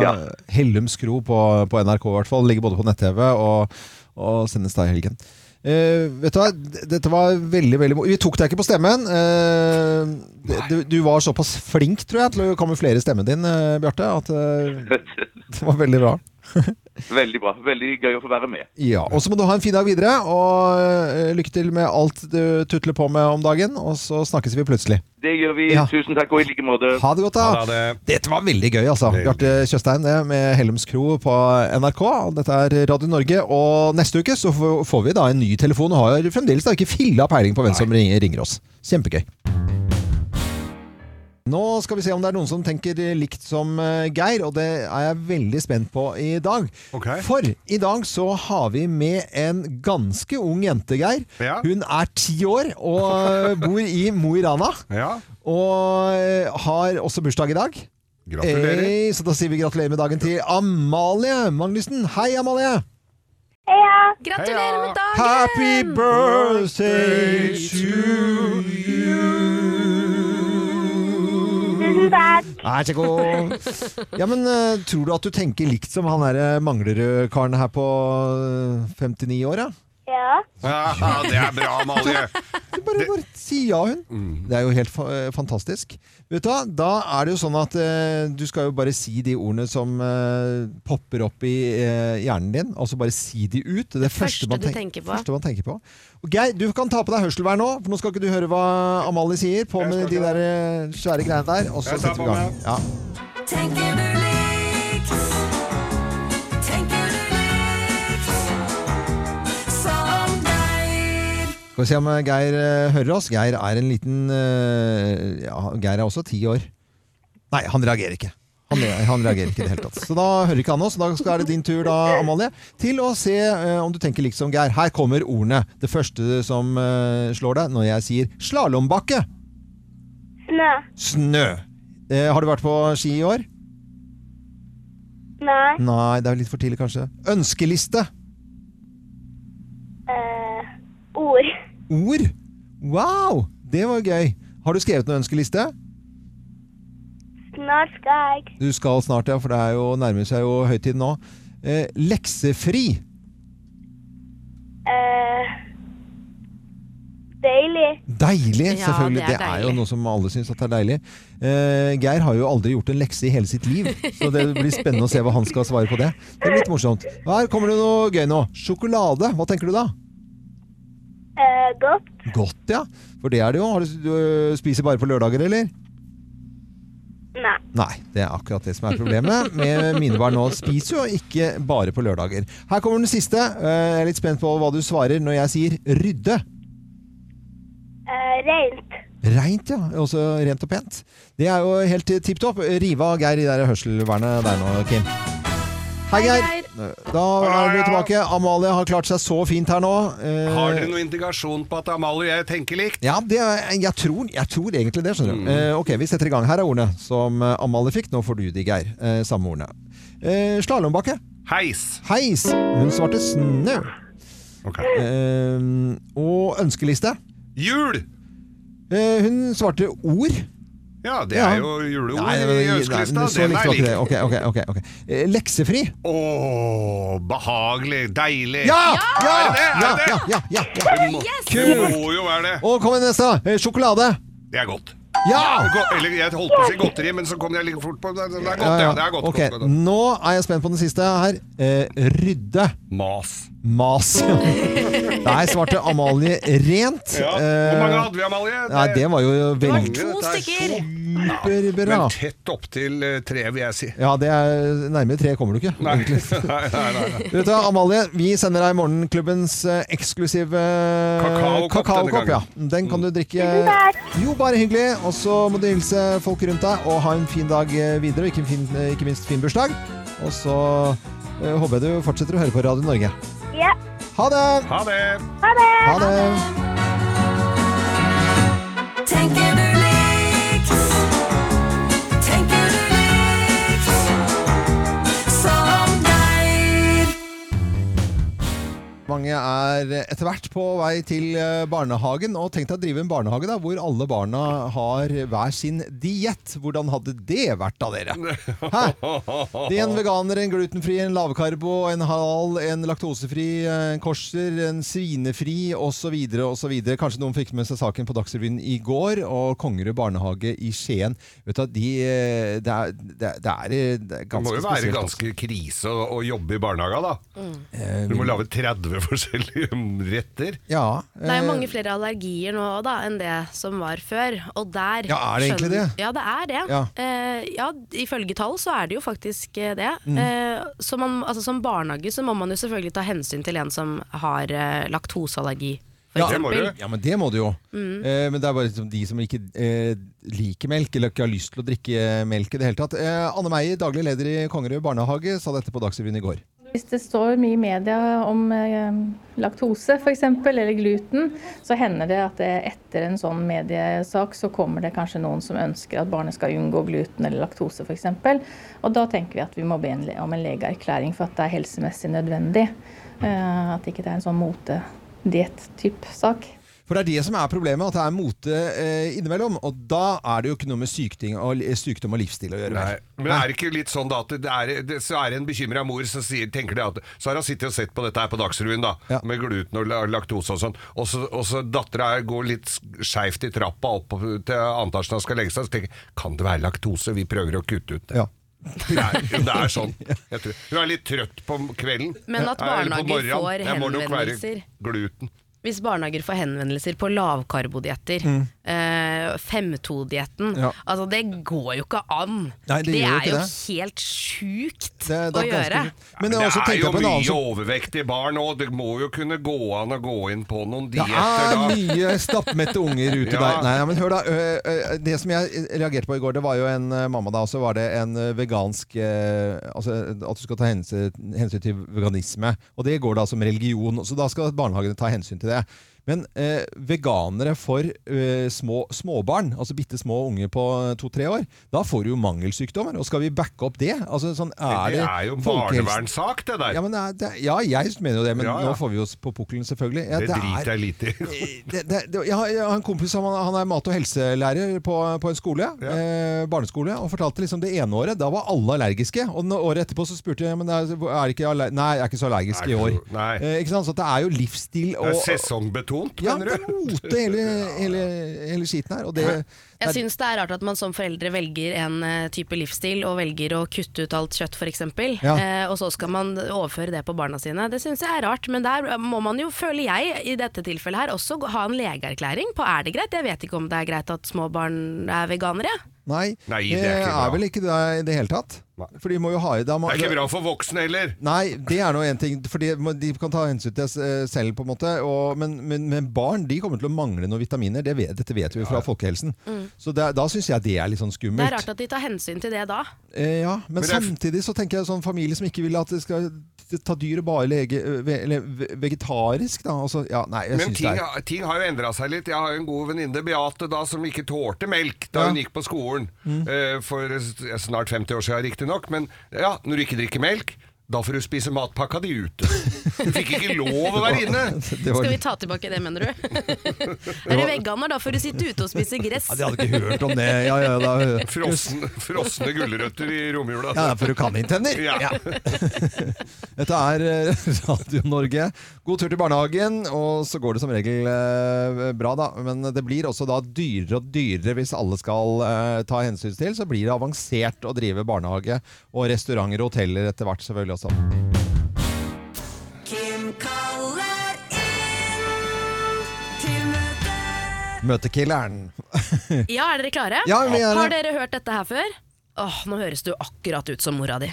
Hellums kro på, på NRK i hvert fall. Ligger både på nett-TV og, og sendes da i helgen. Eh, vet du hva, dette var veldig, veldig Vi tok deg ikke på stemmen. Uh, du, du var såpass flink, tror jeg, til å kamuflere stemmen din, uh, Bjarte, at uh, det var veldig bra. Veldig bra. Veldig gøy å få være med. Ja, Og så må du ha en fin dag videre, og eh, lykke til med alt du tutler på med om dagen. Og så snakkes vi plutselig. Det gjør vi. Ja. Tusen takk, og i like måte. Ha det godt, da. Dette var veldig gøy, altså. Bjarte Tjøstheim det, med Hellums kro på NRK. Dette er Radio Norge. Og neste uke så får vi da en ny telefon, og har fremdeles da ikke filla peiling på hvem som ringer, ringer oss. Kjempegøy. Nå skal vi se om det er noen som tenker likt som eh, Geir, og det er jeg veldig spent på i dag. For i dag så har vi med en ganske ung jente, Geir. Hun er ti år og eh, bor i Mo i Rana. Og eh, har også bursdag i dag. Gratulerer. Hey, så da sier vi gratulerer med dagen til Amalie Magnussen. Hei, Amalie! Heia! Gratulerer med dagen! Happy birthday to Tusen takk. Så god. Ja, men eh, tror du at du tenker likt som han derre Manglerud-karen her på eh, 59 år, ja? Ja. Ja, det er bra, Amalie. Du bare, bare si ja, hun. Det er jo helt fa eh, fantastisk. Vet du hva, Da er det jo sånn at eh, du skal jo bare si de ordene som eh, popper opp i eh, hjernen din. Altså bare si de ut. Det, første man tenker på. første man tenker på. Og Geir, du kan ta på deg hørselvern nå, for nå skal ikke du høre hva Amalie sier. På med de der eh, svære greiene der, og så setter vi i gang. Tenker Ja. Skal vi se om eh, Geir eh, hører oss. Geir er en liten eh, Ja, Geir er også ti år. Nei, han reagerer ikke. Han, han reagerer ikke i det hele tatt. Så da hører ikke han oss. Da skal er det din tur, da, Amalie, til å se uh, om du tenker likt som Geir. Her kommer ordene. Det første som uh, slår deg når jeg sier slalåmbakke. Snø. Snø. Uh, har du vært på ski i år? Nei. Nei, det er litt for tidlig, kanskje. Ønskeliste. Ord. Ord. Wow! Det var gøy. Har du skrevet noen ønskeliste? Snart skal jeg. Du skal snart, ja, for det er jo, nærmer seg jo høytid nå. Eh, leksefri. Eh, deilig. Deilig, Ja, selvfølgelig. det Det er er, jo noe som alle syns er deilig. Eh, Geir har jo aldri gjort en lekse i hele sitt liv, så det blir spennende å se hva han skal svare på det. Det blir litt morsomt. Her kommer det noe gøy nå. Sjokolade. Hva tenker du da? Eh, godt. Godt, ja. For det er det jo. Har du, du øh, spiser bare på lørdager, eller? Nei. Nei, det er akkurat det som er problemet med mine barn nå. Spiser jo ikke bare på lørdager. Her kommer den siste. Eh, Jeg er litt spent på hva du svarer når jeg sier rydde. Eh, rent. Reint, ja. Også rent og pent. Det er jo helt tipp topp. Rive av Geir i det hørselvernet der nå, Kim. Hei, Geir. Da er vi tilbake. Amalie har klart seg så fint her nå. Eh, Har dere noen indikasjon på at Amalie og jeg tenker likt? Ja, det, er- jeg, tror, jeg tror egentlig det, skjønner du. Mm. Eh, ok, vi setter i gang. Her er ordene som eh, Amalie fikk. Nå får du de, Geir. Eh, samme ordene. Eh, Slalåmbakke. Heis. Heis. Hun svarte snø. Eh, og ønskeliste. Jul! Eh, hun svarte ord. Ja, det er jo juleord Nei, i men- ønskelista. så Den er ikke lik. det. Ok, ok, ok, ok. Eh, Leksefri. Åh, behagelig, deilig. Ja! Ja! Er det det? Ja, Er det det? ja, ja, ja, ja. Det må, Kult. det må jo være det. Og kom igjen neste. Eh, Sjokolade. Det er godt. Ja! Gå- Eller jeg holdt på å si godteri, men så kom jeg litt fort på det. Det er godt, ja. Det er godt. Ok, godt, godt. Nå er jeg spent på den siste her. Eh, rydde. Mas. Mas. Nei, svarte Amalie rent. Ja. Eh, Hvor mange hadde vi, Amalie? Nei, det var jo veldig To stykker. Superbra. Men tett opp til eh, tre, vil jeg si. Ja, det er nærmere tre kommer du ikke. Nei, nei, nei, nei, nei. Vet du, Amalie, vi sender deg Morgenklubbens eh, eksklusive eh, Kakaokopp kakaokopp. Ja. Den kan du drikke. Jo, bare hyggelig. Og så må du hilse folk rundt deg, og ha en fin dag eh, videre. Og ikke, eh, ikke minst fin bursdag. Og så eh, håper jeg du fortsetter å høre på Radio Norge. Ja. Ha det! Ha det! Ha det! Ha det! Mange er etter hvert på vei til eh, barnehagen. Og tenk deg å drive en barnehage da, hvor alle barna har hver sin diett. Hvordan hadde det vært da, dere? Hæ? Det er en veganer, en glutenfri, en lavkarbo, en halal, en laktosefri, en korser, en svinefri osv. osv. Kanskje noen fikk med seg saken på Dagsrevyen i går. Og Kongerud barnehage i Skien. Vet du, de, eh, det, er, det, er, det, er, ganske spesielt. Det må jo være altså. ganske krise å, å jobbe i barnehaga, da. Mm. Du må lage 30 forskjellige retter. Ja. Det er jo eh, mange flere allergier nå da, enn det som var før. Og der Ja, er det egentlig det? Ja, det er det. Ja. Eh, ja, ifølge tall så er det jo faktisk eh, det. Mm. Eh, så man, altså, som barnehage så må man jo selvfølgelig ta hensyn til en som har eh, laktoseallergi. Ja, ja, men det må du jo. Mm. Eh, men det er bare liksom de som ikke eh, liker melk, eller ikke har lyst til å drikke melk i det hele tatt. Eh, Anne Meyer, daglig leder i Kongerud barnehage, sa dette på Dagsrevyen i går. Hvis det står mye i media om eh, laktose f.eks., eller gluten, så hender det at det etter en sånn mediesak så kommer det kanskje noen som ønsker at barnet skal unngå gluten eller laktose f.eks. Og da tenker vi at vi må be om en legeerklæring for at det er helsemessig nødvendig. At at ikke det er en sånn motediett-type sak. For det er det som er problemet, at det er mote eh, innimellom. Og da er det jo ikke noe med sykdom og, sykdom og livsstil å gjøre. Nei, Men men er det ikke litt sånn da at det er, det, så er det en bekymra mor som sier, tenker det at Så har hun sittet og sett på dette her på Dagsrevyen, da, med gluten og laktose og sånn, og så, og så dattera går litt skeivt i trappa opp til andre han skal legge seg, så tenker kan det være laktose? Vi prøver å kutte ut det. Ja. Det er, det er sånn. Jeg. Hun er litt trøtt på kvelden. Men at barnehager får Det henvendelser. Gluten. Hvis barnehager får henvendelser på lavkarbodietter, Mm. Eh, 5-2-dietten Ja. Altså, det går jo ikke an! Nei, det det er ikke jo det. helt sjukt Det- det å gjøre. Men det er jo på en annen mye som- overvektige barn òg. Det må jo kunne gå an å gå inn på noen Det er da. mye stappmette unger ute Ja. der. Nei, men hør da, ø, ø, Det som jeg reagerte på i går, det var jo en ø, mamma da, og så var det en ø, vegansk ø, Altså at du skal ta hensyn, hensyn til veganisme. Og det går da som religion, så da skal barnehagene ta hensyn til det. Men eh, veganere for eh, små, småbarn, altså bitte små unge på to-tre år, da får du jo mangelsykdommer. Og skal vi backe opp det? Altså, sånn, er det er jo barnevernssak, det der. Ja, men det ja, jeg mener jo det, men Ja, ja. nå får vi oss på pukkelen, selvfølgelig. Ja, Det det driter jeg litt i. jeg, har, en kompis som han, han er mat- og helselærer på, på en skole, eh, barneskole, og fortalte liksom det ene året, da var alle allergiske. Og året etterpå så spurte jeg men er, er ikke allergisk? nei, jeg er ikke så allergisk Er i år. nei. Eh, ikke sant? Så det er jo livsstil og er sesongbetont, Ja, mener du? mote hele, hele, hele skiten her. Og det, Jeg syns det er rart at man som foreldre velger en eh, type livsstil og velger å kutte ut alt kjøtt f.eks., Ja. eh, og så skal man overføre det på barna sine. Det syns jeg er rart, men der må man jo, føler jeg, i dette tilfellet her også ha en legeerklæring på er det greit. Jeg vet ikke om det er greit at små barn er veganere. Nei, Nei, det er ikke er, vel ikke det i det hele tatt. For de må jo ha i da Det er ikke bra for voksne heller. Nei, det er nå en ting, for de, de kan ta hensyn til seg eh, selv, på en måte. Og, men, men, men barn de kommer til å mangle noen vitaminer. Det vet, dette vet vi fra folkehelsen. Mm. Så det, da syns jeg det er litt sånn skummelt. Det er rart at de tar hensyn til det da. Eh, ja, men, Men samtidig så tenker jeg sånn familie som ikke vil at det skal ta dyret bare lege, ve, eller vegetarisk, da. Altså, ja, nei, jeg Men ting, det er ting har jo endra seg litt. Jeg har jo en god venninne, Beate, da, som ikke tålte melk da Ja. hun gikk på skolen. Eh, for snart 50 år siden, riktignok. Men ja, når du ikke drikker melk, da får du spise matpakka di ute. Du fikk ikke lov å være inne! Det var- Skal vi ta tilbake det, mener du? er du veganer, da får du sitte ute og spise gress. Ja, de hadde ikke hørt om det. Ja, ja, da, Frossen, frosne gulrøtter i romjula. Ja, for du kan inntenner. Ja. Ja. Dette er eh, Radio Norge. God tur til barnehagen, og så går det som regel eh, bra, da. Men det blir også da dyrere og dyrere hvis alle skal eh, ta hensyn til. Så blir det avansert å drive barnehage og restauranter og hoteller etter hvert, selvfølgelig også. Kim kaller inn til møte. Møtekilleren. Ja, er dere klare? Ja, vi er. Har dere hørt dette her før? Åh, nå høres du akkurat ut som mora di.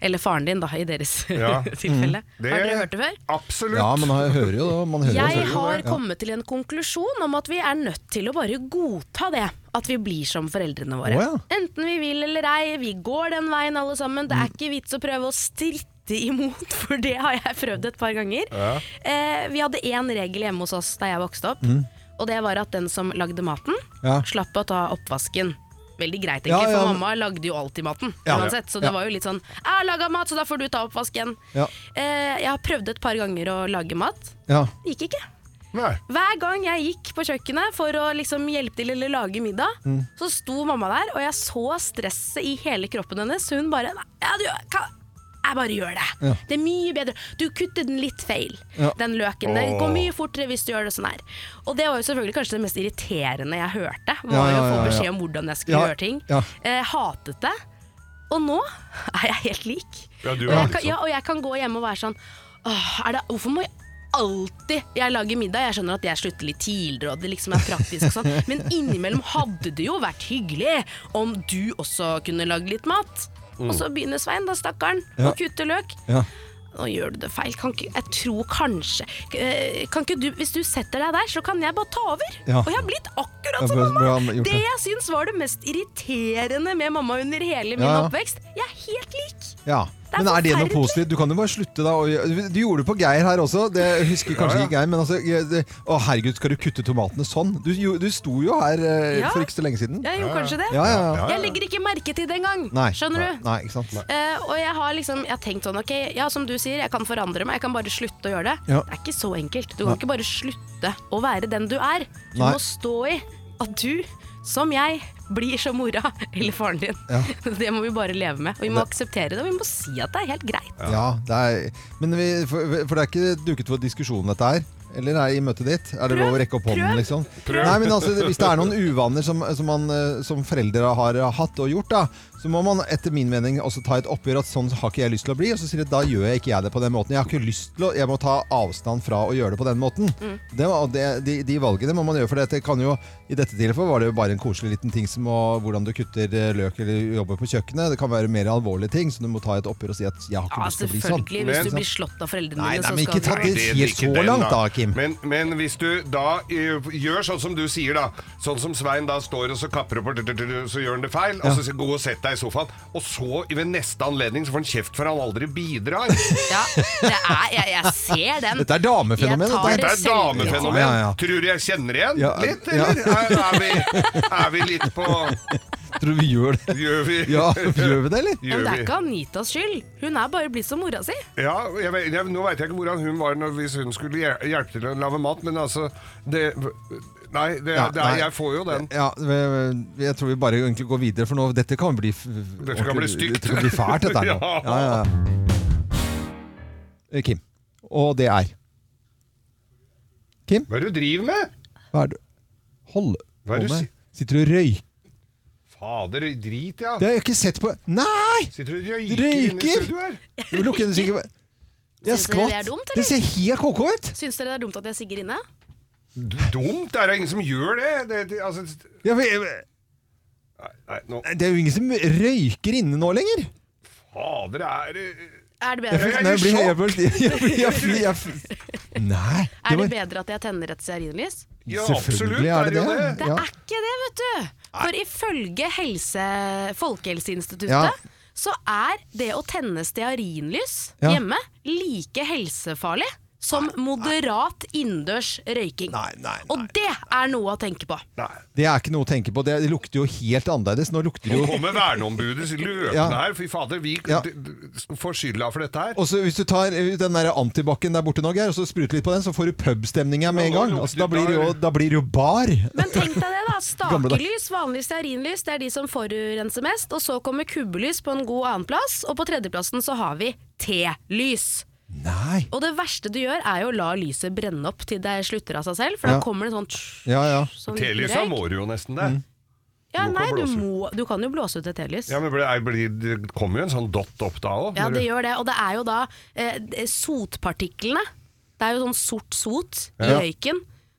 Eller faren din, da, i deres Ja. tilfelle. Mm. Det- Har dere hørt det før? Absolutt. Ja, men jeg hører jo man hører Jeg har det. Kommet til en konklusjon om at vi er nødt til å bare godta det. At vi blir som foreldrene våre. Oh, ja. Enten vi vil eller ei, vi går den veien alle sammen. Det er ikke vits å prøve å stritte imot, for det har jeg prøvd et par ganger. Ja. Eh, vi hadde én regel hjemme hos oss da jeg vokste opp, Mm. og det var at den som lagde maten, Ja. slapp å ta oppvasken. Veldig greit, Ja, egentlig, ja, for men- mamma lagde jo alltid maten. Ja. uansett, Så det var jo litt sånn 'Jeg har laga mat, så da får du ta oppvasken'. Ja. Eh, jeg har prøvd et par ganger å lage mat. Ja. Det gikk ikke. Nei. Hver gang jeg gikk på kjøkkenet for å liksom hjelpe til eller lage middag, Mm. så sto mamma der, og jeg så stresset i hele kroppen hennes. Hun bare «Nei, ja, du, kan, Jeg bare gjør det. Ja. Det er mye bedre. Du kutter den litt feil, Ja. den løken. Det går mye fortere hvis du gjør det sånn her. Og det var jo selvfølgelig kanskje det mest irriterende jeg hørte. Var Ja, ja, jo å få beskjed om hvordan jeg skulle Ja, gjøre ting. ja. Eh, hatet det. Og nå er jeg helt lik. Ja, du og, jeg kan, ja, og jeg kan gå hjemme og være sånn Åh, er det, Hvorfor må jeg alltid jeg lager middag? Jeg skjønner at jeg slutter litt tidligere, og det liksom er praktisk og sånn, men innimellom hadde det jo vært hyggelig om du også kunne lage litt mat. Mm. Og så begynner Svein, da, stakkaren, å kutte løk. Ja. Nå gjør du det feil. Kan ikke, jeg tror kanskje eh, Kan ikke du, Hvis du setter deg der, så kan jeg bare ta over. Ja. Og jeg har blitt akkurat som mamma. Det det. jeg syns var det mest irriterende med mamma under hele min Ja, ja. oppvekst. Jeg er helt lik. Ja. Det er Men er det noe positivt? Du kan jo bare slutte da. Du gjorde det på Geir her også. Det husker kanskje Ja, ja. ikke Geir, men altså det, Å herregud, skal du kutte tomatene sånn? Du, du sto jo her eh, Ja. for ikke så lenge siden. Jeg gjorde kanskje det. Ja, ja, ja. Jeg legger ikke merke til det engang. Skjønner du? Nei, ikke sant. Eh, og jeg har liksom Jeg har tenkt sånn, ok, ja som du sier, jeg kan forandre meg, jeg kan bare slutte å gjøre det. Ja. Det er ikke så enkelt. Du kan Nei. ikke bare slutte å være den du er. Du Nei. må stå i at du, som jeg, blir som mora eller faren din. Ja. Det må vi bare leve med. Og vi må Det- akseptere det, og vi må si at det er helt greit. Ja, det er, men vi, for, for det er ikke duket for diskusjon dette her? Eller er i møtet ditt? Er det lov å rekke opp hånden, Prøv. liksom? Prøv. Nei, men altså, Hvis det er noen uvaner som, som, man, eh, som foreldre har hatt og gjort, da, så må man etter min mening også ta et oppgjør at sånn har ikke jeg lyst til å bli. Og så sier de da gjør jeg ikke jeg det på den måten. Jeg har ikke lyst til å, jeg må ta avstand fra å gjøre det på den måten. Mm. Det, det, de, de valgene må man gjøre, for det kan jo I dette tilfellet var det jo bare en koselig liten ting som å, hvordan du kutter eh, løk eller jobber på kjøkkenet. Det kan være mer alvorlige ting, så du må ta et oppgjør og si at jeg har ikke Ja, lyst til å bli sånn. selvfølgelig. Hvis du blir slått av foreldrene dine, nei, så men skal ikke ta det helt så langt da, Kim. Men, men hvis du da eh, gjør sånn som du sier, da. Sånn som Svein da står og så kapper opp, og så gjør han det feil. Og så går gå og sett deg i sofaen. Og så ved neste anledning så får han kjeft for han aldri bidrar. Ja, det er, jeg, jeg ser den. Dette er damefenomen, Jeg tar dette Dette er selv- damefenomen. Ja, ja. Tror du jeg kjenner igjen Ja, litt, ja. eller? Er, er, vi, er vi litt på Tror du vi gjør det? Gjør vi Ja, gjør vi det, eller? Ja, men Gjør det er ikke Anitas skyld. Hun er bare blitt som mora si. Ja, jeg, vet- jeg, nå veit jeg ikke hvordan hun var når, hvis hun skulle hjel- hjelpe til å lage mat, men altså det, Nei, det, Ja, det er, nei. jeg får jo den. Ja, vi- jeg tror vi bare egentlig går videre, for nå, dette kan bli f- Dette kan bli stygt. Dette kan bli fælt, dette her nå. Ja. Ja, ja, ja. Kim. Og det er Kim? Hva er det du driver med? Hva er det Hold Hva er det hold du med. Sitter du og røyker? Fader, drit, ja. Det har jeg ikke sett på Nei! Sitter du og røyker, Røyker? inne i studio her? Du lukker den sikkert Jeg Syns dere det er skvatt. dumt, Det ser helt koko ut. Syns dere det er dumt at jeg sigger inne? D- Dumt? Det er da ingen som gjør det. det, det altså, Ja, men, nei, nei, nå det er jo ingen som røyker inne nå lenger. Fader, det er eh, Er det Jeg, bedre, nei, jeg blir, jeg, blir, jeg, blir- jeg, jeg, Nei. er det var- bedre at jeg tenner et stearinlys? Ja, Selvfølgelig er det det. Det er ikke det, vet du! For ifølge helse, Folkehelseinstituttet Ja. så er det å tenne stearinlys hjemme like helsefarlig som moderat innendørs røyking. Og det er noe å tenke på. Det er ikke noe å tenke på. Det, lukter jo helt annerledes. Nå lukter det Nå jo kommer verneombudet løpende Ja. her. Fy fader, vi Ja. får skylda for dette her. Og så Hvis du tar eh, den der antibac-en der borte, nå, Geir, og så spruter litt på den, så får du pubstemning her med en gang. Altså, da, blir det jo, da blir det jo bar. Men tenk deg det, da. Stakelys, vanlig stearinlys, det er de som forurenser mest. Og så kommer kubbelys på en god annenplass, og på tredjeplassen så har vi T-lys. Nei. Og det verste du gjør, er jo å la lyset brenne opp til det slutter av seg selv, for Ja. da kommer det sånn tsk, Ja, ja. sånn røyk. må du jo nesten det. Ja, Du nei, du, må, du kan jo blåse ut et telys. Ja, men blir, er- Det kommer jo en sånn dott opp da òg. Ja, det gjør det. Og det er jo da eh, sotpartiklene. Det er jo sånn sort sot i Ja.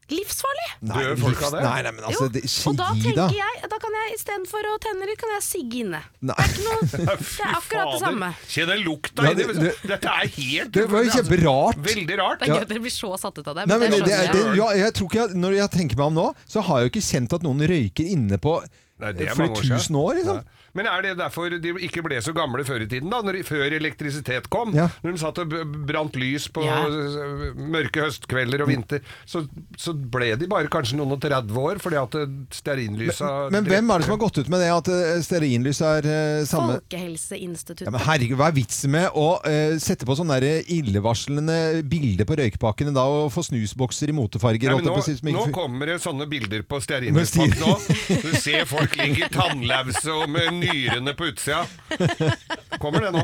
Livsfarlig! Nei, Dør folk av det? Nei, nei, men altså, det, Og da tenker jeg, da kan jeg istedenfor å tenne litt, kan jeg sigge inne. Nei. Det er akkurat det samme. Kjenn den lukta Ja, det- det- Dette er helt Det var jo kjemperart. Veldig rart. Det er gøy dere blir så satt ut av det. Nei, men det det, det, det, ja, jeg tror ikke jeg, Når jeg tenker meg om nå, så har jeg jo ikke kjent at noen røyker inne på Nei, det er flere mange tusen år. Liksom. Men er det derfor de ikke ble så gamle før i tiden, da? Når, før elektrisitet kom? Ja. Når de satt og brant lys på Ja. mørke høstkvelder og vinter, så, så ble de bare kanskje noen og 30 år fordi at øh, stearinlysa Men hvem er det som har gått ut med det at eh, stearinlys er eh, samme Folkehelseinstituttet. ja, men herregud, Hva er vitsen med å uh, sette på sånne der illevarslende bilder på røykpakkene da og få snusbokser i motefarger? Nei, men nå, ikke nå kommer det sånne bilder på stearinlyspakk nå. Du ser folk ligger i tannlause og med nyrene på utsida. Kommer det nå?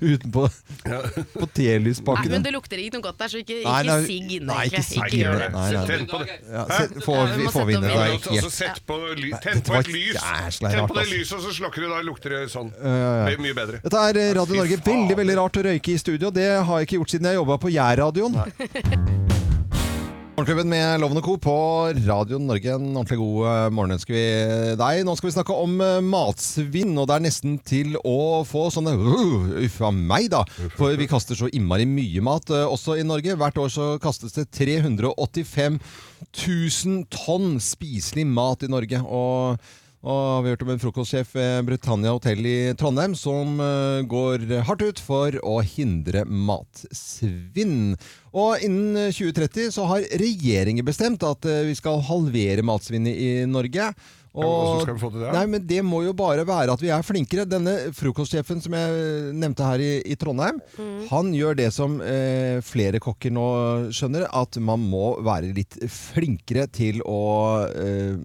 Utenpå på Nei, telyspakkene. men det lukter ikke noe godt der, så ikke, ikke nei, sigg inn, nei, ikke sigg Ikke inn. gjør det. Nei, nei. Tenn på det. Ja, få- Ja, vi få sette vinne der. helt sett på, ly tenn på et lys. Tenn på det lyset, og så slukker du, da lukter det sånn. Ja, ja, ja. Det blir Mye bedre. Dette er Radio Norge. Veldig veldig rart å røyke i studio. Det har jeg ikke gjort siden jeg jobba på Jærradioen. Morgenklubben med Lovende Co. på Radio Norge. En ordentlig god eh, morgen ønsker vi deg. Nå skal vi snakke om eh, matsvinn, og det er nesten til å få sånne uh, Uff a meg, da. For vi kaster så innmari mye mat eh, også i Norge. Hvert år så kastes det 385 000 tonn spiselig mat i Norge. og og vi har hørt om en frokostsjef ved Britannia hotell i Trondheim som eh, går hardt ut for å hindre matsvinn. Og innen 2030 så har regjeringen bestemt at eh, vi skal halvere matsvinnet i Norge. hvordan skal vi få til det? Nei, men Det må jo bare være at vi er flinkere. Denne frokostsjefen som jeg nevnte her i, i Trondheim, han gjør det som eh, flere kokker nå skjønner, at man må være litt flinkere til å eh,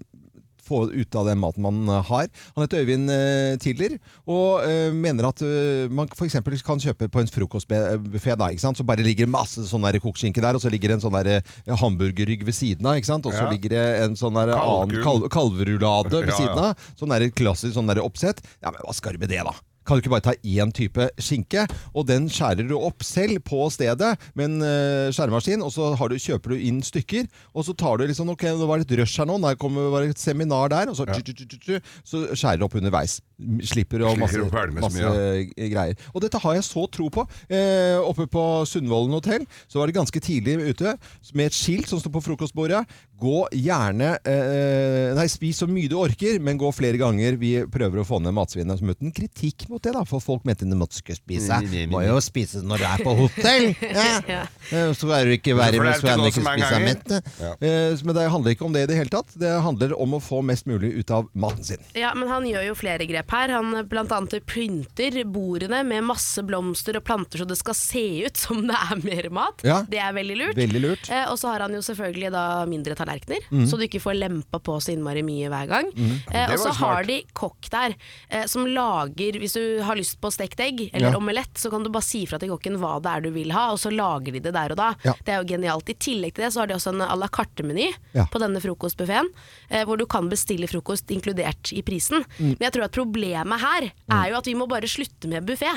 få ut av den maten man eh, har. Han heter Øyvind eh, Tiller, og eh, mener at eh, man f.eks. kan kjøpe på en frokostbuffé, så bare ligger masse sånn kokeskinke der, og så ligger det en sånn der eh, hamburgerrygg ved siden av, ikke sant? og så Ja. ligger det en sånn der annen kal kalverulade ved Ja, ja. siden av. Sånn der klassisk sånn der oppsett. Ja, men hva skal du med det, da? Kan du ikke bare ta én type skinke, og den skjærer du opp selv på stedet med en uh, skjæremaskin, og så har du, kjøper du inn stykker, og så tar du liksom Ok, det var litt rush her nå, det var et seminar der, og så, tju, tju, tju, tju, så skjærer du opp underveis. Slipper å masse, masse eh, greier. Og dette har jeg så tro på. Eh, oppe på Sundvolden hotell så var det ganske tidlig ute med et skilt som står på frokostbordet. Gå gjerne eh, Nei, spis så mye du orker, men gå flere ganger. Vi prøver å få ned matsvinnet. Som uten kritikk mot det, da, for folk mente de måtte skulle spise. Må jo spise når du er på hotell. Ja. Eh, Så er du ikke verre er er ikke du godt ikke spiser mett. Ja. Eh, Men det handler ikke om det i det hele tatt. Det handler om å få mest mulig ut av maten sin. Ja, men han gjør jo flere grep her. Han blant annet pynter bordene med masse blomster og planter så det skal se ut som det er mer mat. Ja. Det er veldig lurt. Veldig lurt. Eh, og så har han jo selvfølgelig da mindre tallerkener, Mhm. så du ikke får lempa på så innmari mye hver gang. Mm. Eh, og så har de kokk der eh, som lager Hvis du har lyst på stekt egg eller Ja. omelett, så kan du bare si fra til kokken hva det er du vil ha, og så lager de det der og da. Ja. Det er jo genialt. I tillegg til det så har de også en à la carte-meny Ja. på denne frokostbuffeen, eh, hvor du kan bestille frokost inkludert i prisen. Mm. Men jeg tror at problemet her er jo at vi må bare slutte med buffé.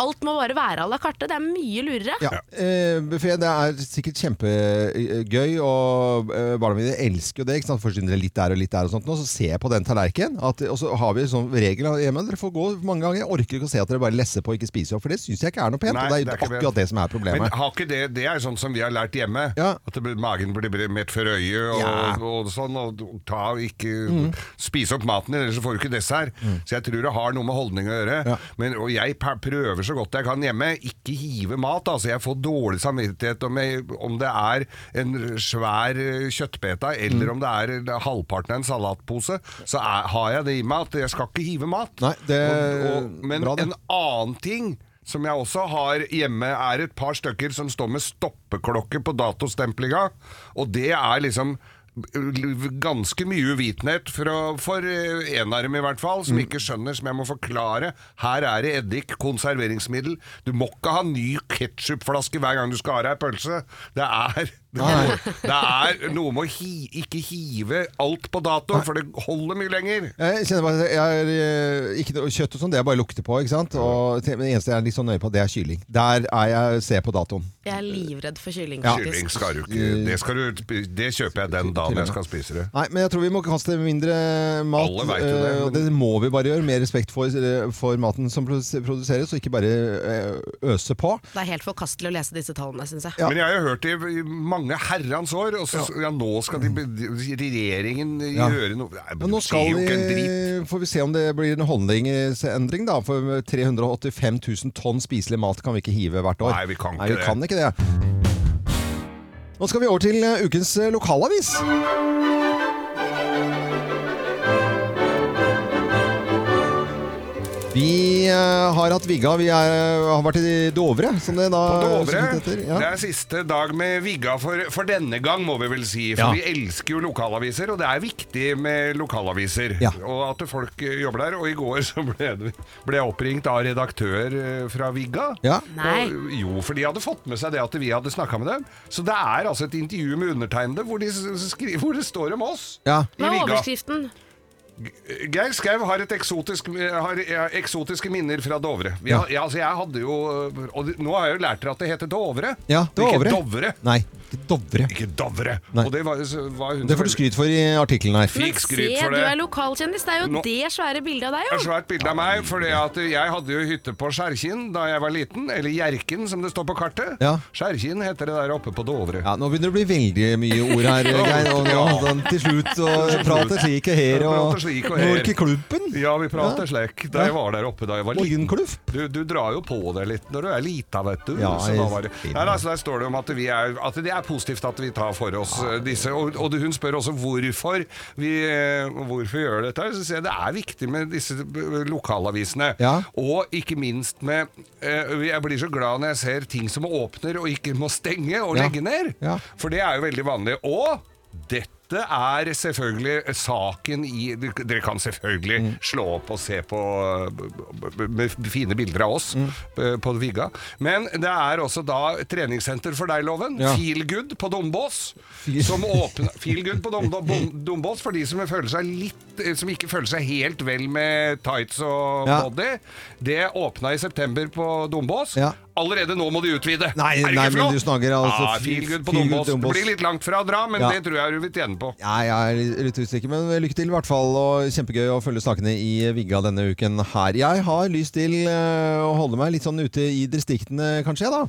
Ja. Alt må bare være à la carte. Det er mye lurere. Ja, eh, buffé det er sikkert kjempegøy, og eh, barna mine elsker jo det. ikke sant? Først det litt der og litt der, og sånt, og så ser jeg på den tallerkenen. Og så har vi sånn regel hjemme. Dere får gå mange ganger. Jeg orker ikke å se at dere bare lesser på og ikke spiser opp, for det syns jeg ikke er noe pent. Nei, og det er, det er ikke akkurat det som er problemet. Men har ikke det, det er sånn som vi har lært hjemme. At det, blir- magen blir mett for øyet og, Ja. og sånn. Og ta, ikke Mm. spise opp maten din, ellers får du ikke dessert. Så jeg tror det har noe med holdning å gjøre. Men, og jeg prøver så godt jeg kan hjemme. Ikke hive mat. Altså jeg får dårlig samvittighet om, jeg, om det er en svær eh, kjøttbeta eller Mm. om det er halvparten av en salatpose. Så er, har jeg det i meg at jeg skal ikke hive mat. Nei, det og, og, men bra en annen ting som jeg også har hjemme, er et par stykker som står med stoppeklokke på datostemplinga. Og det er liksom ganske mye uvitenhet fra, for eh, en av dem i hvert fall, som Mm. ikke skjønner, som jeg må forklare. Her er det eddik, konserveringsmiddel. Du må ikke ha ny ketsjupflaske hver gang du skal ha deg pølse. Det er, Nei. det er noe med å hi, ikke hive alt på dato, for det holder mye lenger. Jeg kjenner bare at jeg er, eh, ikke noe kjøtt og sånn, det jeg bare lukter på. ikke sant? Og det eneste jeg er litt sånn nøye på, det er kylling. Der er jeg ser på datoen. Jeg er livredd for kylling. Ja. Kylling skal du ikke Det, skal du, det kjøper jeg den dagen jeg skal spise det. Nei, men jeg tror vi må kaste mindre mat. Alle vet jo det, Men... det må vi bare gjøre. Mer respekt for, eh, for maten som produseres, og ikke bare eh, øse på. Det er helt forkastelig å lese disse tallene, syns jeg. Men jeg har jo hørt i mange herrens år, og så, ja. nå skal de, regjeringen Ja. gjøre noe Nei, Men nå skal dritt. får vi se om det blir en holdningsendring, da. For 385 000 tonn spiselig mat kan vi ikke hive hvert år. Nei, vi kan ikke Nei, vi. Kan ikke det. Nå skal vi over til eh, ukens eh, lokalavis. Vi uh, har hatt Vigga. Vi er, har vært i Dovre, som det da På Dovre. heter. Ja. Det er siste dag med Vigga for, for denne gang, må vi vel si. For Ja. vi elsker jo lokalaviser, og det er viktig med lokalaviser. Ja. Og at folk eh, jobber der. Og i går så ble, ble jeg oppringt av redaktør eh, fra Vigga. Ja. Nei. Og, jo, for de hadde fått med seg det at vi hadde snakka med dem. Så det er altså et intervju med undertegnede hvor, de hvor det står om oss. Ja. I Hva er overskriften? Geir Skau har, et eksotisk, har ja, eksotiske minner fra Dovre. Vi har, ja, altså jeg hadde jo Og nå har jeg jo lært dere at det heter Dovre. Ja, Dovre. Ikke Dovre. Nei, ikke Dovre. Ikke Dovre. Nei. Og det var, var hun Det får du skryt for i artikkelen her. Fikk Se, skryt for du er lokalkjendis. Det er jo Nå- det svære bildet av deg, jo. svært bilde av meg, for jeg hadde jo hytte på Skjærkinn da jeg var liten. Eller Hjerkinn, som det står på kartet. Ja. Skjærkinn heter det der oppe på Dovre. Ja, nå begynner det å bli veldig mye ord her, Geir. Og nå, Ja. til slutt og prater slik og her. Og Prater slik og her. Norkeklubben. Ja, vi prater slik. Da jeg var der oppe da jeg var liten. Du, du drar jo på deg litt når du er lita, vet du. Ja, så da var det. Nei, altså, der står det om at, vi er, at det er positivt at vi tar for oss eh, disse. Og, og hun spør også hvorfor vi eh, hvorfor gjør dette. Så sier jeg det er viktig med disse eh, lokalavisene. Ja. Og ikke minst med eh, Jeg blir så glad når jeg ser ting som åpner og ikke må stenge og Ja. legge ned. Ja. For det er jo veldig vanlig. Og dette er selvfølgelig saken i Dere kan selvfølgelig Mm. slå opp og se på fine bilder av oss Mm. på Vigga. Men det er også da treningssenter for deg, Loven. Ja. Feel Good på Dombås. Som åpner Feel Good på Dom, Dom, Dombås for de som litt Som ikke føler seg helt vel med tights og Ja. body. Det åpna i september på Dombås. Ja. Allerede nå må de utvide. Nei, er det nei, ikke men du snakker altså ja, Feel- Good på Feel Good Dombås. Det blir litt langt fra å dra, men Ja. det tror jeg du vil tjene på. Ja, jeg er litt usikker, men lykke til i hvert fall. Og kjempegøy å følge sakene i Vigga denne uken her. Jeg har lyst til eh, å holde meg litt sånn ute i distriktene, kanskje, da.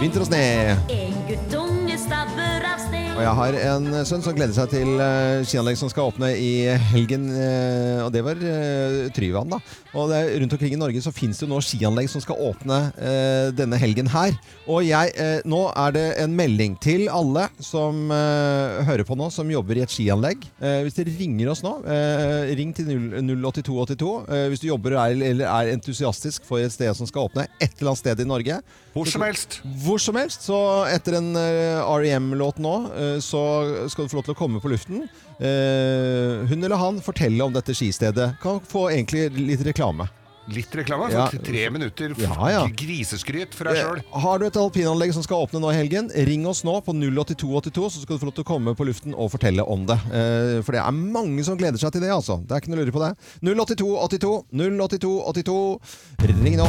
Vinter og sne. En guttunge stabber av. Og jeg har en sønn som gleder seg til uh, skianlegg som skal åpne i helgen. eh, og det var uh, Tryvann, da. Og det rundt omkring i Norge så fins det jo nå skianlegg som skal åpne eh, denne helgen her. Og jeg, eh, nå er det en melding til alle som eh, hører på nå, som jobber i et skianlegg. Eh, hvis dere ringer oss nå, eh, ring til 08282 eh, hvis du jobber er, eller er entusiastisk for et sted som skal åpne et eller annet sted i Norge. Hvor som helst. Hvor som helst. Så etter en eh, REM-låt nå, eh, så skal du få lov til å komme på luften. Eh, hun eller han fortelle om dette skistedet. Kan få egentlig litt reklame. Litt reklame. Ja. Tre minutter Ja, ja. griseskryt fra deg sjøl. Eh, Har du et alpinanlegg som skal åpne nå i helgen, ring oss nå på 08282, så skal du få lov til å komme på luften og fortelle om det. Eh, For det er mange som gleder seg til det, altså. Det er ikke noe å lure på det. 08282, 08282. Ring nå.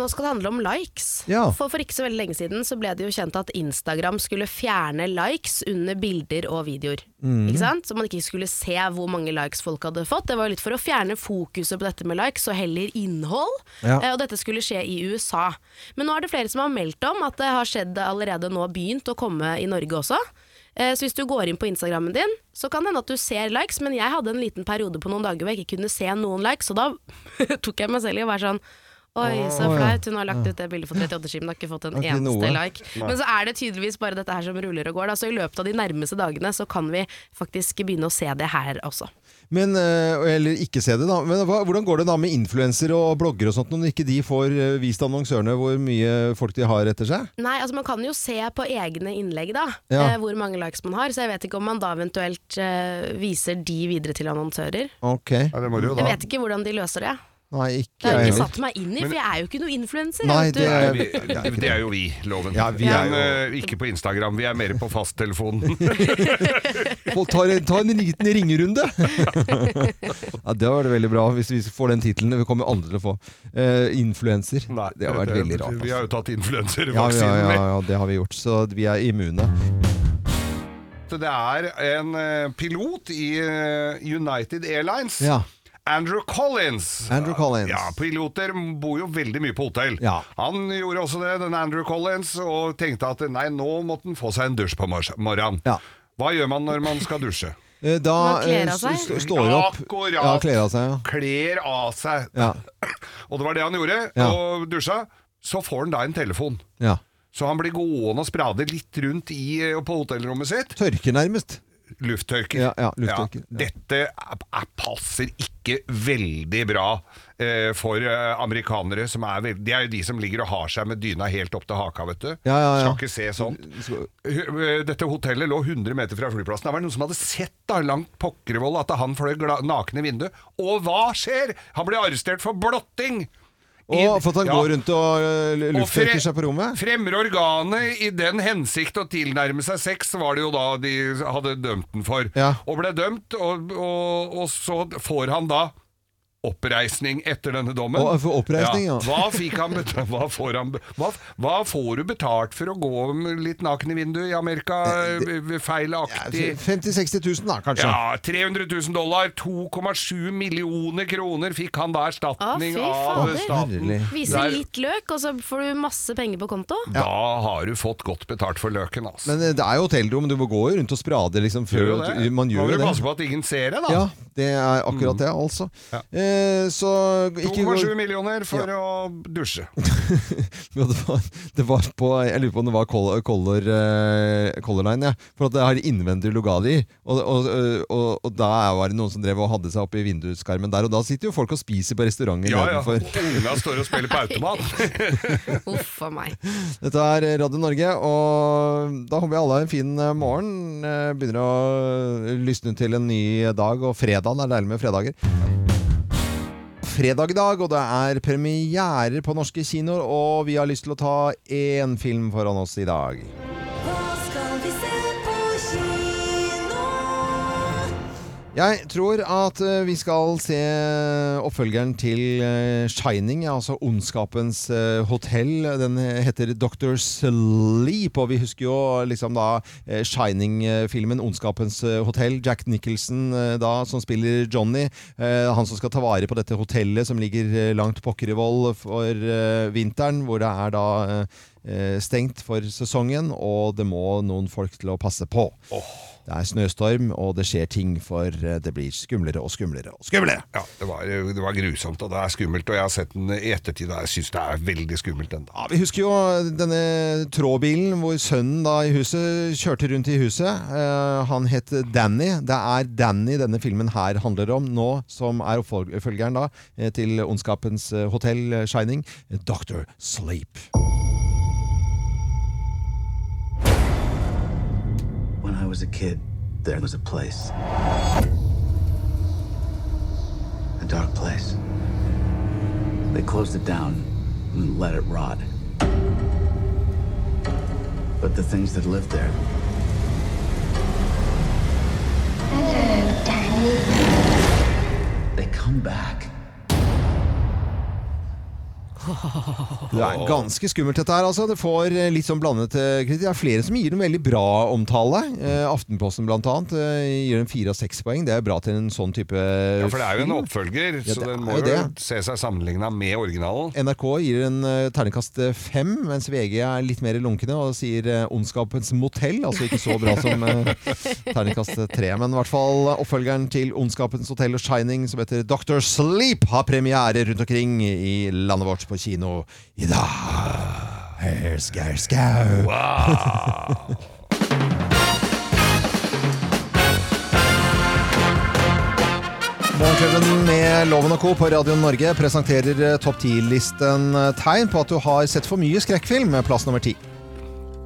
Nå skal det handle om likes. Ja. For for ikke så veldig lenge siden så ble det jo kjent at Instagram skulle fjerne likes under bilder og videoer. Mm. Ikke sant? Så man ikke skulle se hvor mange likes folk hadde fått. Det var jo litt for å fjerne fokuset på dette med likes og heller innhold. Ja. Eh, Og dette skulle skje i USA. Men nå er det flere som har meldt om at det har skjedd allerede nå begynt å komme i Norge også. Eh, Så hvis du går inn på Instagrammen din, så kan det hende at du ser likes, men jeg hadde en liten periode på noen dager hvor jeg ikke kunne se noen likes, og da tok jeg meg selv i å være sånn Oi, så flaut. Hun har lagt ut det bildet for 38-skimen, har ikke fått en ikke eneste noe. like. Men så er det tydeligvis bare dette her som ruller og går. Da. Så i løpet av de nærmeste dagene så kan vi faktisk begynne å se det her også. Men, eh, eller ikke se det, da. Men hva, hvordan går det da med influensere og bloggere og sånt, når ikke de får eh, vist annonsørene hvor mye folk de har etter seg? Nei, altså man kan jo se på egne innlegg da, Ja. eh, hvor mange likes man har. Så jeg vet ikke om man da eventuelt viser de videre til annonsører. Ok. Jeg vet ikke hvordan de løser det. Nei, ikke Det jeg jeg ikke satt meg inn i, for jeg er jo ikke noen influenser. Nei, det er- Vi, det, det er jo vi, Loven. Ja, vi er jo- eh, ikke på Instagram. Vi er mer på fasttelefonen. ta, tar, tar en liten ringerunde! ja, det hadde vært veldig bra, hvis vi får den tittelen. Vi kommer aldri til å få. Uh, influenser. Det har vært veldig rart. Vi har jo tatt Ja, ja, influenservaksinen. ja, ja, det har vi gjort. Så vi er immune. det er en eh, pilot i United Airlines. Ja. Andrew Collins. Andrew Collins. Ja, Piloter bor jo veldig mye på hotell. Ja. Han gjorde også det, denne Andrew Collins, og tenkte at nei, nå måtte han få seg en dusj på morgenen. morgenen. Hva gjør man når man skal dusje? Eh, Da eh, står opp Akkurat. Ja, kler av seg. Ja. Kler av seg. Ja. Og det var det han gjorde, Ja. og dusja. Så får han da en telefon. Ja. Så han blir gående og sprade litt rundt i, eh, på hotellrommet sitt. Tørker nærmest. Lufttørker. Ja, ja, lufttørker. Dette er, er, passer ikke veldig bra eh, for eh, amerikanere. Som er veld, de er jo de som ligger og har seg med dyna helt opp til haka, vet du. Ja, ja, ja. Skal ikke se sånt. Eh, Dette hotellet lå 100 meter fra flyplassen. Det var noen som hadde sett da langt Pokkervoll at han fløy nakne vinduet. Og hva skjer? Han ble arrestert for blotting! Og for at han går rundt og eh, fre- seg på rommet? Fremmer organet i den hensikt å tilnærme seg sex, var det jo da de hadde dømt den for. Og ble dømt, og, og, og så får han da oppreisning etter denne dommen. Å, for oppreisning, ja. Hva, fikk han betalt, hva, får han, hva, hva får du betalt for å gå litt naken i vinduet i Amerika? Feilaktig ja, 50 000-60 000 da, kanskje? ja, 300 000 dollar, 2,7 millioner kroner fikk han da erstatning fy av staten. Viser litt løk, og så får du masse penger på konto. Da har du fått godt betalt for løken, altså. Men eh, det er jo hotellrom, du må gå rundt og sprade liksom før Gjør jo det. Man gjør Må du det. passe på at ingen ser det, da. Ja, det er akkurat det, altså. Eh, så ikke gå 2,7 millioner for å dusje. Det, var, det var på Jeg lurer på om det var Color, Color, eh, Color Line, ja. For at det har innvendig Lugadi. Og, og, og, og da var det noen som drev og hadde seg opp i vinduskarmen der. Og da sitter jo folk og spiser på restauranter Ja, ja. Unga står og spiller på automat. Uff a meg. Dette er Radio Norge, og da håper vi alle har en fin eh, morgen. Eh, Begynner å lysne til en ny dag, og fredagen er deilig med fredager. Fredag i dag, og det er premierer på norske kinoer, og vi har lyst til å ta én film foran oss i dag. Jeg tror at eh, vi skal se oppfølgeren til eh, Shining, altså Ondskapens eh, hotell. Den heter Dr. Sleep, og vi husker jo liksom da Shining-filmen Ondskapens hotell. Jack Nicholson da, som spiller Johnny. Han som skal ta vare på dette hotellet som ligger langt pokker i vold for vinteren, hvor det er da stengt for sesongen, og det må noen folk til å passe på. Det er snøstorm, og det skjer ting, for eh, det blir skumlere og skumlere og skumlere. Ja, det var, det var grusomt, og det er skummelt. Og jeg har sett den i ettertid, og jeg syns det er veldig skummelt ennå. Ja, vi husker jo denne trådbilen hvor sønnen da i huset kjørte rundt i huset. Uh, han het Danny. Det er Danny denne filmen her handler om nå, som er oppfølgeren da eh, til Ondskapens eh, hotell eh, Shining, Dr. Sleep. I was a kid, there was a place. A dark place. They closed it down and let it rot. But the things that lived there. They come back. Det er ganske skummelt dette her, altså. Det får eh, litt sånn blandet eh, kritikk. Det er flere som gir den veldig bra omtale. Eh, Aftenposten blant annet gir den fire av seks poeng. Det er bra til en sånn type Ja, for det er jo en oppfølger, Ja, så den må jo det. se seg sammenligna med originalen. NRK gir en terningkast fem, mens VG er litt mer lunkne og sier 'Ondskapens motell'. Altså ikke så bra som terningkast tre. Men i hvert fall oppfølgeren til 'Ondskapens hotell' og 'Shining', som heter 'Dr. Sleep', har premiere rundt omkring i landet vårt på kino i dag. Her skau, skau. Morgenklubben med Loven og Co. på Radio Norge presenterer eh, topp 10-listen eh, tegn på at du har sett for mye skrekkfilm. med Plass nummer ti.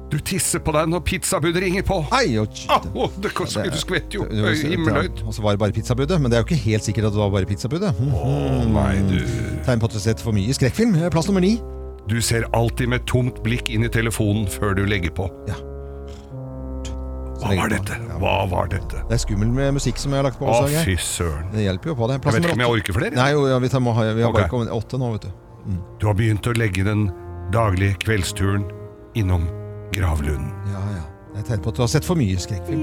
Du tisser på deg når pizzabudet ringer på. Ei, og, Ah, oh, det du skvetter jo. Himmelhøyt. Og så var det bare pizzabudet, men det er jo ikke helt sikkert at det var bare pizzabudet. Mhm. nei, du. Tegn på at du har sett for mye skrekkfilm. Eh, Plass nummer ni. Du ser alltid med tomt blikk inn i telefonen før du legger på. Ja. Hva var dette? Hva var dette? Det er skummel med musikk som jeg har lagt på. Å, også, Geir. fy søren. Det hjelper jo på det. Jeg vet ikke om jeg orker flere. Nei, jo, ja, vi, tar, må vi har bare Ok. kommet åtte nå, vet du. Du har begynt å legge den daglige kveldsturen innom gravlunden. Ja, ja. Jeg tenker på at du har sett for mye skrekkfilm.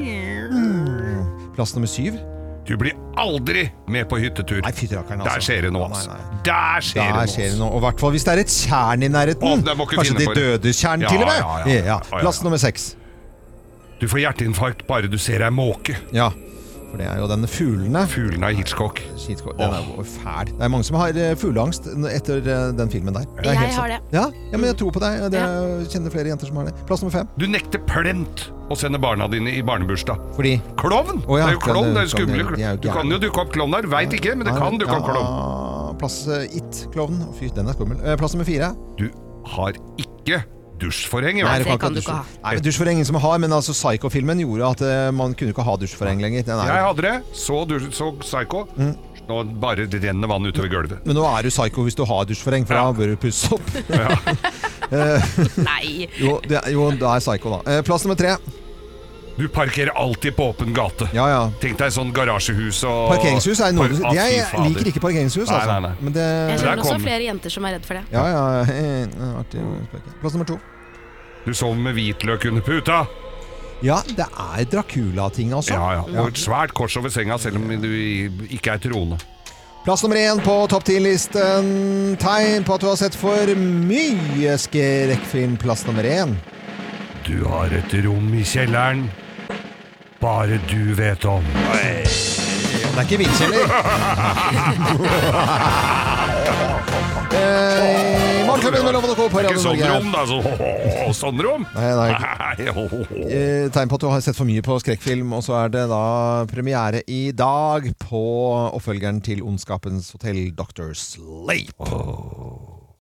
Mm. Plass nummer syv. Du blir aldri med på hyttetur. Nei, fy rakkeren, altså. Der skjer det noe, altså. Der skjer Der det skjer det noe. noe. Og i hvert fall hvis det er et tjern i nærheten. Å, det Kanskje de døde tjern Ja, til og med. ja, ja, ja. Ja, ja. Plass nummer seks. Du får hjerteinfarkt bare du ser ei måke. Ja, for det er jo denne fuglene. Fuglene av Hitchcock. Hitchcock. Den er jo fæl. Det er mange som har eh, fugleangst etter eh, den filmen der. Er Jeg har det. Ja, ja, men jeg tror på deg. Det er, jeg kjenner flere jenter som har det. Plass nummer fem. Du nekter plent å sende barna dine i barnebursdag. Fordi Klovn! Oh, ja, det er jo klovn, det er jo klovn, skumle. er Du kan jo dukke opp klovn der. Veit ikke, men det kan dukke opp klovn. Plass eh, It-klovnen. Fy, den er skummel. Plass nummer fire. Du har ikke dusjforheng, Nei, hvert du kan ikke ha Nei, Dusjforheng som som har, men altså Psycho-filmen gjorde at uh, man kunne ikke ha dusjforheng lenger. Den er, Jeg hadde det. Så, du, så Psycho. Mm. Nå bare renner vann utover gulvet. Men nå er du psycho hvis du har dusjforheng, for da bør du pusse opp. Eh, Nei. jo, det jo, det er psycho, da. Eh, Plass nummer tre. Du parkerer alltid på åpen gate. Ja, ja. Tenk deg sånn garasjehus og Parkeringshus er noe Par- Ah, Jeg liker ikke parkeringshus, Nei, altså. nei, nei. Men det Jeg Der kjenner også flere jenter som er redd for det. Ja, ja. Artig. Plass nummer to. Du sover med hvitløk under puta. Ja, det er Dracula-ting, altså. Ja, ja. Og et svært kors over senga, selv om du ikke er troende. Plass nummer én på topp ti-listen. Tegn på at du har sett for mye skrekkfilm. Plass nummer én. Du har et rom i kjelleren. Bare du vet om. Det er ikke vindkjeller. eh, Morgenklubben med Loven og Co. på Det er ikke sånn rom, da. Så, sånn rom. Nei, nei. Eh, Tegn på at du har sett for mye på skrekkfilm, og så er det da premiere i dag på oppfølgeren til Ondskapens hotell, Dr. Sleep.